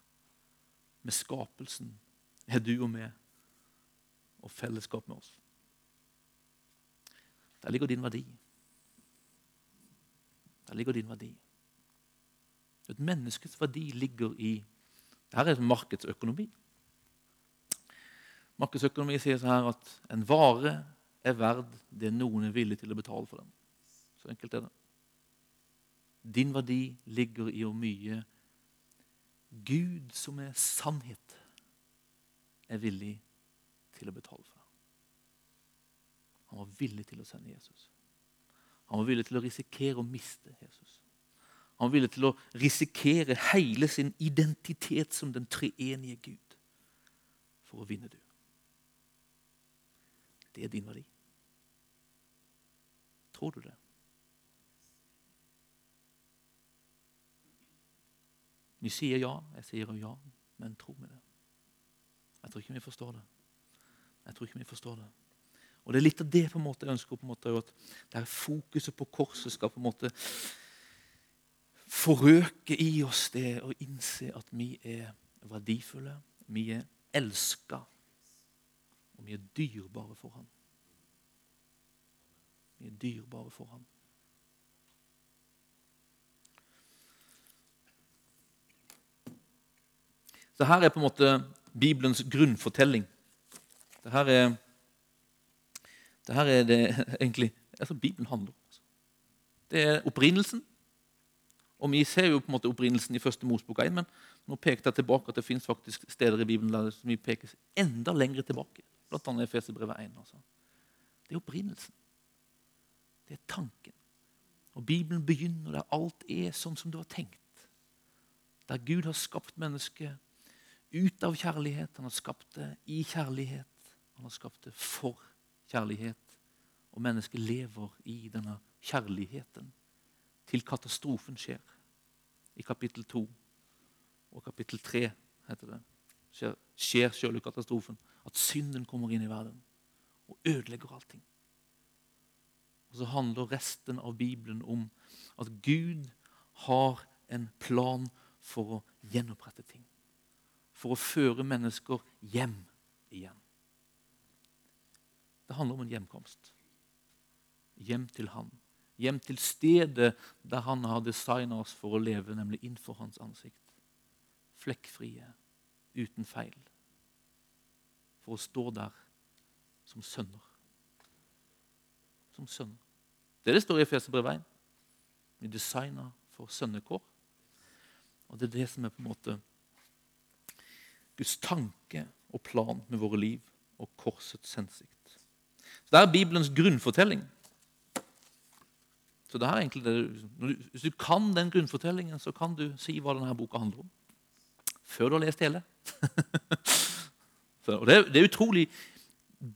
med skapelsen er du og meg og fellesskap med oss. Der ligger din verdi. Der ligger din verdi. Et menneskes verdi ligger i Dette er markedsøkonomi. Markedsøkonomi sier så her at en vare er verd det noen er villig til å betale for den. Så enkelt er det. Din verdi ligger i hvor mye Gud, som er sannhet, er villig til å betale for. Han var villig til å sende Jesus. Han var villig til å risikere å miste Jesus. Han var villig til å risikere hele sin identitet som den treenige Gud for å vinne du. Det er din verdi. Tror du det? Vi sier ja, jeg sier ja, men tror vi det? Jeg tror ikke vi forstår det. Jeg tror ikke vi forstår det. Og Det er litt av det på en måte jeg ønsker på en måte, at det er fokuset på korset skal på en måte forøke i oss det å innse at vi er verdifulle, vi er elska, og vi er dyrebare for ham. Vi er dyrebare for ham. Så her er på en måte Bibelens grunnfortelling. Det her er, det her er det egentlig altså Bibelen handler om. Altså. Det er opprinnelsen. Og Vi ser jo på en måte opprinnelsen i første Mosbok 1, men nå pekte jeg tilbake at det fins steder i Bibelen der vi peker enda lenger tilbake. Blant annet Efeserbrevet 1. Altså. Det er opprinnelsen. Det er tanken. Og Bibelen begynner der alt er sånn som det var tenkt. Der Gud har skapt mennesket ut av kjærlighet. Han har skapt det i kjærlighet. Han har skapt det for kjærlighet. Og mennesket lever i denne kjærligheten til katastrofen skjer. I kapittel 2 og kapittel 3 heter det. Skjer, skjer katastrofen. At synden kommer inn i verden og ødelegger allting. Og Så handler resten av Bibelen om at Gud har en plan for å gjenopprette ting. For å føre mennesker hjem igjen. Det handler om en hjemkomst. Hjem til Han. Hjem til stedet der Han har designa oss for å leve, nemlig innenfor Hans ansikt. Flekkfrie, uten feil. For å stå der som sønner. Som sønner. Det er det står i Efeserbrevet 1. Vi designa for sønnekår. Og det er det som er på en måte Guds tanke og plan med våre liv og korsets hensikt. Så Det er Bibelens grunnfortelling. Så det er egentlig det, Hvis du kan den grunnfortellingen, så kan du si hva denne boka handler om. Før du har lest hele. og det det er utrolig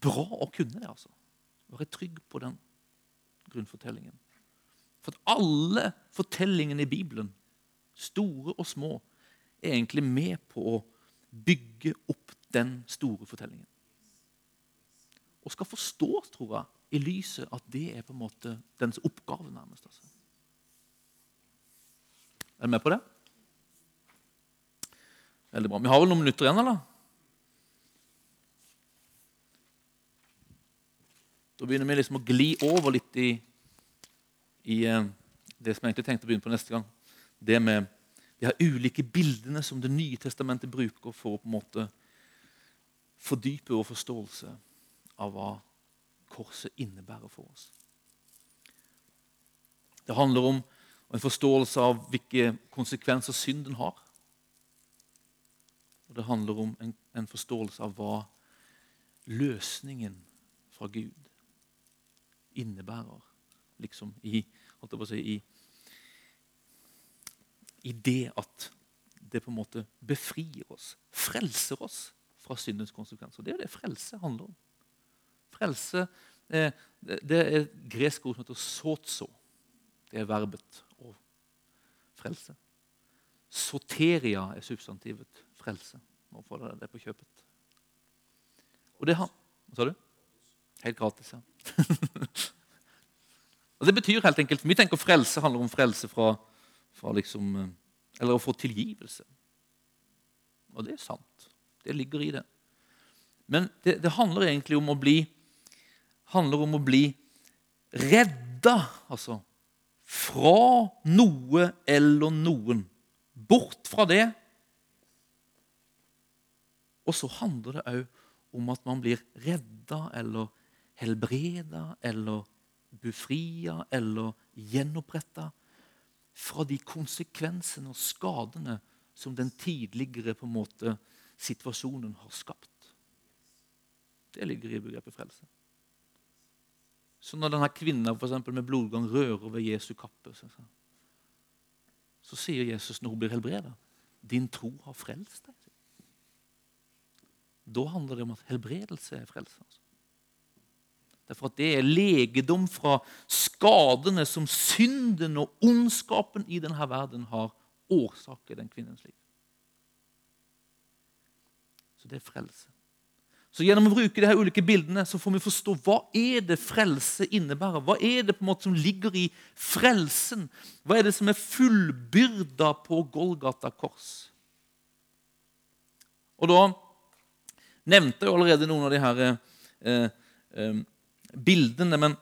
bra å kunne det. altså. Være trygg på den grunnfortellingen. For at alle fortellingene i Bibelen, store og små, er egentlig med på å bygge opp den store fortellingen. Og skal forstås, tror jeg, i lyset at det er på en måte dens oppgave, nærmest. Altså. Er du med på det? Veldig bra. Vi har vel noen minutter igjen, eller? Da begynner vi liksom å gli over litt i, i eh, det som jeg egentlig tenkte å begynne på neste gang. Det med de her ulike bildene som Det nye testamentet bruker for å på en måte fordype vår forståelse av hva korset innebærer for oss. Det handler om en forståelse av hvilke konsekvenser synden har. Og det handler om en, en forståelse av hva løsningen fra Gud innebærer liksom i, si, i, i det at det på en måte befrir oss, frelser oss fra syndens konsekvenser. Det er jo det frelse handler om. Frelse eh, det er et gresk ord som heter sotso. Det er verbet å frelse. Soteria er substantivet frelse. Nå får dere det på kjøpet. Og det har Hva sa du? Helt gratis, ja. og Det betyr helt enkelt Vi tenker frelse handler om frelse fra, fra liksom, eh, Eller å få tilgivelse. Og det er sant. Det ligger i det. Men det, det handler egentlig om å bli handler om å bli redda, altså. Fra noe eller noen. Bort fra det. Og så handler det òg om at man blir redda eller helbreda eller befria eller gjenoppretta fra de konsekvensene og skadene som den tidligere på en måte situasjonen har skapt. Det ligger i begrepet frelse. Så når denne kvinnen med blodgang rører ved Jesu kappe, så, så sier Jesus når hun blir helbredet, 'Din tro har frelst deg'. Da handler det om at helbredelse er frelse. Altså. Derfor at det er legedom fra skadene som synden og ondskapen i denne verden har årsak i den kvinnens liv. Så det er frelse. Så Gjennom å bruke de her ulike bildene så får vi forstå hva er det frelse innebærer. Hva er det på en måte som ligger i frelsen? Hva er det som er fullbyrda på Golgata kors? Og Da nevnte jeg allerede noen av de her eh, eh, bildene. Men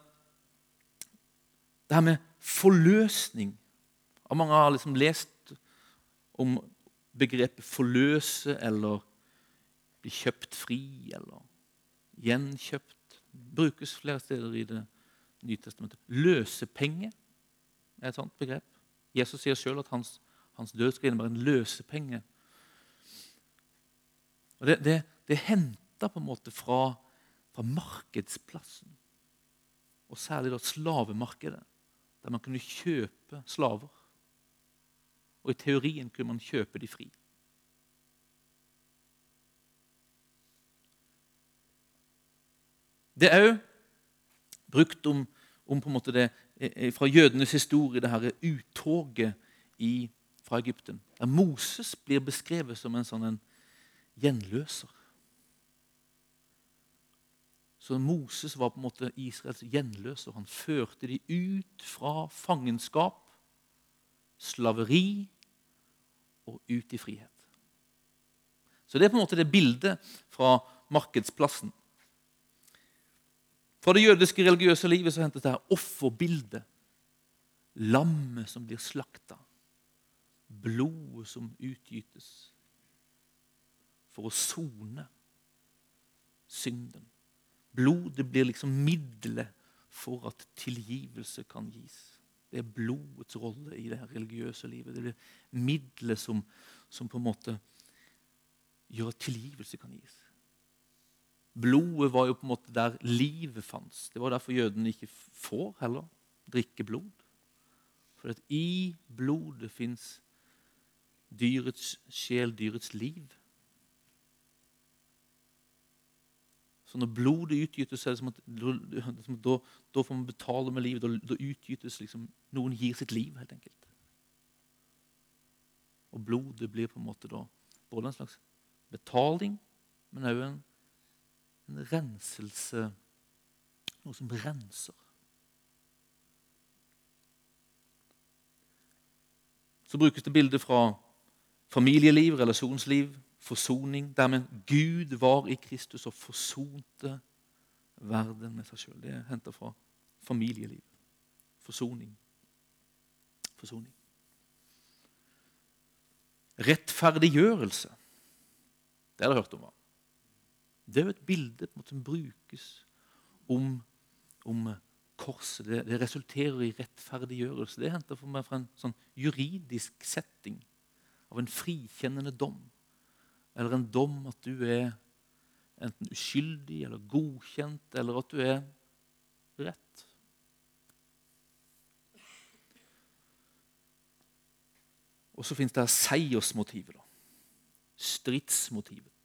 det her med forløsning og Mange har liksom lest om begrepet 'forløse' eller bli kjøpt fri eller gjenkjøpt. Brukes flere steder i Det nye testamentet. Løsepenge er et sånt begrep. Jesus sier sjøl at hans, hans, død skal innebære en løsepenge. Og Det, det, det henter på en måte fra, fra markedsplassen, og særlig da slavemarkedet, der man kunne kjøpe slaver. Og i teorien kunne man kjøpe de fri. Det er òg brukt om, om, på en måte det, fra jødenes historie, det her uttoget fra Egypten. Der Moses blir beskrevet som en sånn en gjenløser. Så Moses var på en måte Israels gjenløser. Han førte de ut fra fangenskap, slaveri og ut i frihet. Så det er på en måte det bildet fra markedsplassen. Fra det jødiske religiøse livet så hentes det her offerbildet. Lammet som blir slakta. Blodet som utgytes for å sone synden. Blodet blir liksom middelet for at tilgivelse kan gis. Det er blodets rolle i det her religiøse livet. Det blir middelet som, som på en måte gjør at tilgivelse kan gis. Blodet var jo på en måte der livet fantes. Det var derfor jødene ikke får heller drikke blod. For at i blodet fins dyrets sjel, dyrets liv. Så når blodet utgytes, er det som at da, da får man betale med livet. Da, da utgytes liksom Noen gir sitt liv, helt enkelt. Og blodet blir på en måte da både en slags betaling, men òg en, en renselse Noe som renser. Så brukes det bilder fra familieliv, relasjonsliv, forsoning. Dermed Gud var i Kristus og forsonte verden med seg sjøl. Det er henta fra familieliv. Forsoning. Forsoning. Rettferdiggjørelse. Det har dere hørt om. Det er jo et bilde som brukes om, om korset. Det, det, resulterer i rettferdiggjørelse. Det henter for meg fra en sånn juridisk setting av en frikjennende dom eller en dom at du er enten uskyldig eller godkjent, eller at du er rett. Og så fins det seiersmotivet. da. Stridsmotivet.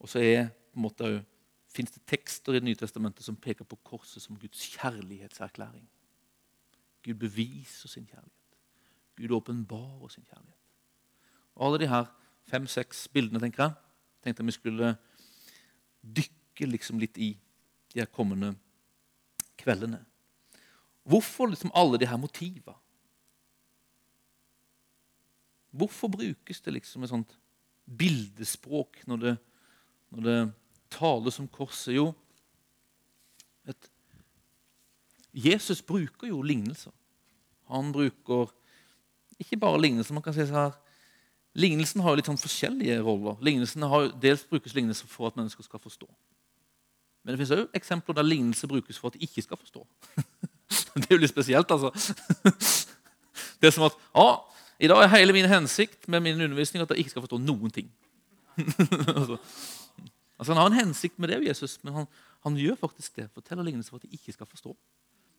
Og så er på en måte fins det tekster i Det nye testamentet som peker på korset som Guds kjærlighetserklæring. Gud beviser sin kjærlighet. Gud åpenbarer sin kjærlighet. Og Alle de her fem-seks bildene tenker jeg, tenkte jeg vi skulle dykke liksom litt i de her kommende kveldene. Hvorfor liksom alle de her motiva? Hvorfor brukes det liksom et sånt bildespråk når det, når det tales om korset? Jo, et, Jesus bruker jo lignelser. Han bruker ikke bare lignelser. man kan si her, Lignelsen har jo litt sånn forskjellige roller. Lignelsen har, dels brukes lignelser for at mennesker skal forstå. Men det finnes òg eksempler der lignelse brukes for at de ikke skal forstå. det er jo litt spesielt, altså. Det er som at ja, i dag er hele min hensikt med min undervisning at jeg ikke skal forstå noen ting. altså, Han har en hensikt med det, Jesus, men han, han gjør faktisk det. Forteller lignelser for at de ikke skal forstå.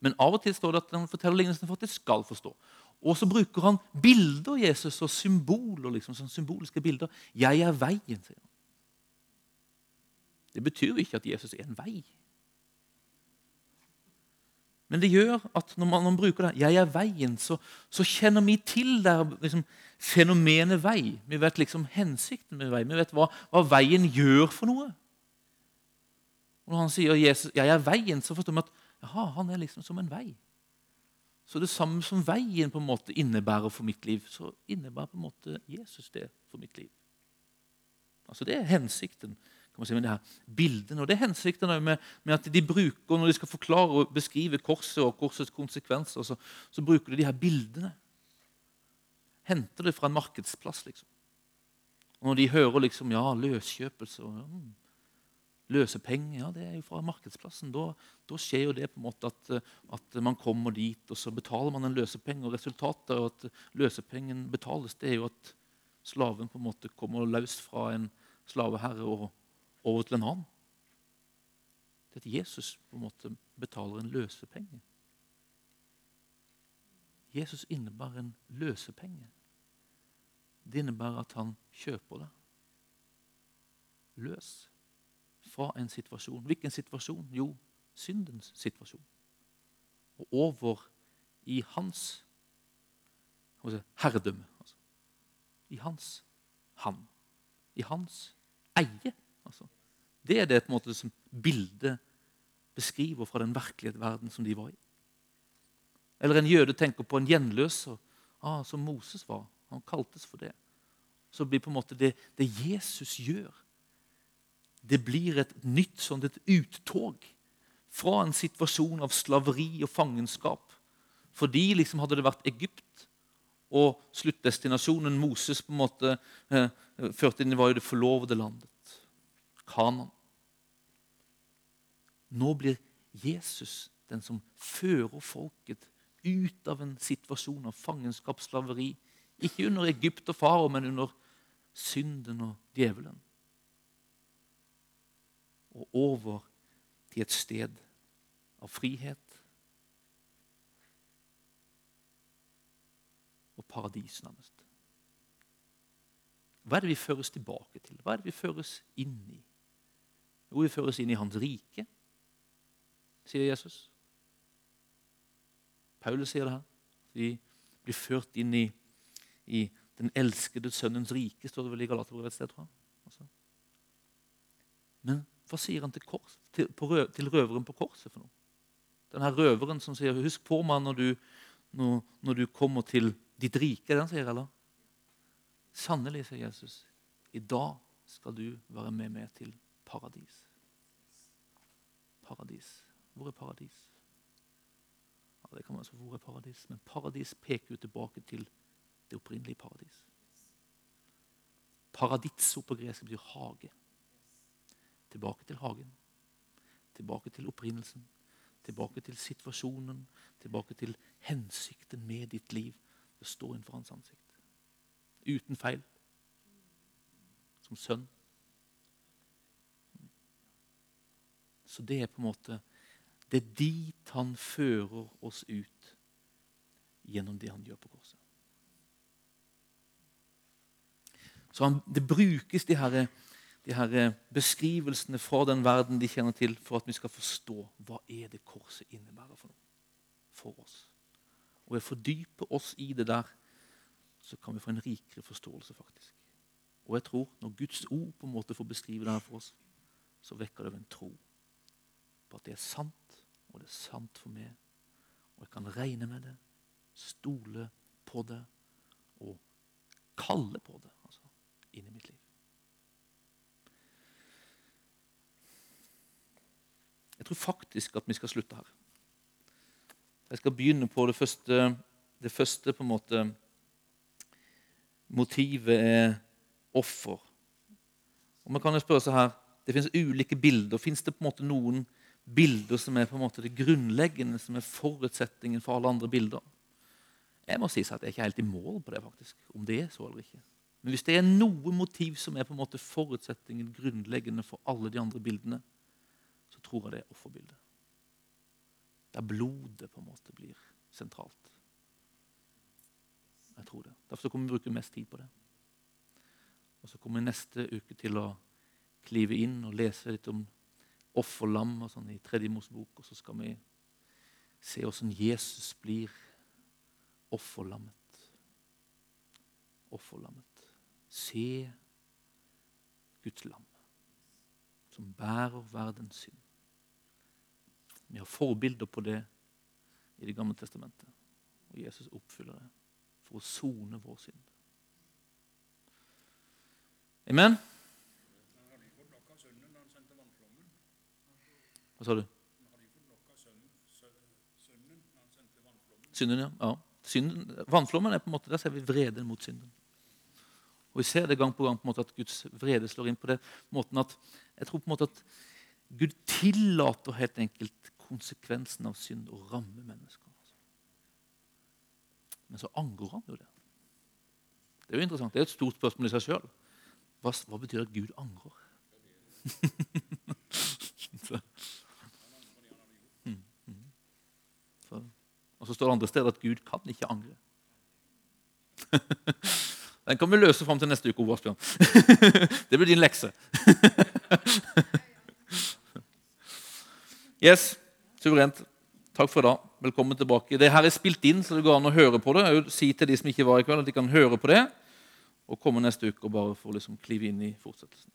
Men av og til står det at han forteller lignelsen for at de skal forstå. Og så bruker han bilder Jesus, og symboler, liksom, sånn symboliske bilder. 'Jeg er veien', sier han. Det betyr ikke at Jesus er en vei. Men det gjør at når man, når man bruker det 'jeg er veien', så, så kjenner vi til der, liksom, fenomenet vei. Vi vet liksom hensikten med vei. Vi vet hva, hva veien gjør for noe. Og når han sier Jesus, 'jeg er veien', så forstår vi at Jaha, han er liksom som en vei. Så det samme som veien på en måte innebærer for mitt liv, så innebærer på en måte Jesus det for mitt liv. Altså Det er hensikten kan man si, med det her bildene. Og det er hensikten med, med, at de bruker, Når de skal forklare og beskrive korset og korsets konsekvenser, så, så bruker de de her bildene. Henter det fra en markedsplass. liksom. Og Når de hører liksom, ja, løskjøpelse og, ja, hmm, Løsepenger ja, det er jo fra markedsplassen. Da, da, skjer jo det på en måte at, at, man kommer dit, og så betaler man en løsepenge. og Resultatet av at løsepengen betales, det er jo at slaven på en måte kommer løs fra en slaveherre og over til en annen. det er at Jesus på en måte betaler en løsepenge. Jesus innebærer en løsepenge. Det innebærer at han kjøper det. Løs fra en situasjon. Hvilken situasjon? Jo, syndens situasjon. Og over i hans herredømme. Altså. I hans han. I hans eie. Altså. Det er det måte som bildet beskriver fra den virkelige verden som de var i. Eller en jøde tenker på en gjenløser, ah, som Moses var. Han kaltes for det. Så blir på en måte det, det Jesus gjør, det blir et nytt sånn et uttog fra en situasjon av slaveri og fangenskap. Fordi liksom hadde det vært Egypt, og sluttdestinasjonen Moses på en måte eh, førte inn var jo det forlovede landet, Kanan. Nå blir Jesus den som fører folket ut av en situasjon av fangenskap, slaveri. Ikke under Egypt og farao, men under synden og djevelen. Og over til et sted av frihet og paradis, nærmest. Hva er det vi føres tilbake til? Hva er det vi føres inn i? Jo, vi føres inn i Hans rike, sier Jesus. Paulus sier det her. Vi blir ført inn i, i den elskede sønnens rike, står det vel i Galaterbrevet et sted. tror jeg. Altså. Men hva sier han til, kors, til, røv, til, røveren på korset for noe? Den her røveren som sier 'Husk på meg når du, når, når du kommer til ditt rike'. Den sier, eller? Sannelig, sier Jesus, i dag skal du være med meg til paradis. Paradis. Hvor er paradis? Ja, det kan man altså, Hvor er paradis? Men paradis peker jo tilbake til det opprinnelige paradis. Paraditso på gresk betyr hage. Tilbake til hagen. Tilbake til opprinnelsen. Tilbake til situasjonen. Tilbake til hensikten med ditt liv. Det står innenfor hans ansikt. Uten feil. Som sønn. Så det er på en måte Det er dit han fører oss ut gjennom det han gjør på korset. Så han, Det brukes de her de her beskrivelsene fra den verden de kjenner til, for at vi skal forstå hva er det korset innebærer for noe for oss. Og ved å fordype oss i det der, så kan vi få en rikere forståelse, faktisk. Og jeg tror når Guds ord på en måte får beskrive det her for oss, så vekker det en tro på at det er sant, og det er sant for meg. Og jeg kan regne med det, stole på det og kalle på det inn i mitt liv. Jeg tror faktisk at vi skal slutte her. Jeg skal begynne på det første, det første på en måte Motivet er offer. Og man kan jo spørre seg her, Det finnes ulike bilder. Fins det på en måte noen bilder som er på en måte det grunnleggende, som er forutsetningen for alle andre bilder? Jeg må si at jeg er ikke helt i mål på det, faktisk, om det er så eller ikke. Men hvis det er noe motiv som er på en måte forutsetningen grunnleggende for alle de andre bildene, så tror jeg det er offerbildet. Der blodet på en måte blir sentralt. Jeg tror det. Derfor kommer vi bruke mest tid på det. Og Så kommer vi neste uke til å klive inn og lese litt om offerlam og sånn i Tredje Mosebok. Og så skal vi se hvordan Jesus blir offerlammet. Offerlammet. Se Guds lam, som bærer verdens synd. Vi har forbilder på det i Det gamle testamentet. Og Jesus oppfyller det for å sone vår synd. Amen? Hva sa du? Synden, ja. ja. Synden, vannflommen er på en måte, Der ser vi vreden mot synden. Og Vi ser det gang på gang på en måte at Guds vrede slår inn på den måten at jeg tror på en måte at Gud tillater helt enkelt konsekvensen av synd å ramme mennesker. Altså. Men så angår han jo det. Det er jo interessant. Det er et stort spørsmål i seg sjøl. Hva, hva, betyr at Gud angrer? Hmm, hmm. Og så står det andre steder at Gud kan ikke angre. Den kan vi løse fram til neste uke. Asbjørn. Det blir din lekse. Yes, suverent. Takk for i dag. Velkommen tilbake. Det her er spilt inn, så det går an å høre på det. Jeg vil si til de som ikke var i kveld, at de kan høre på det og komme neste uke og bare få liksom klive inn i fortsettelsen.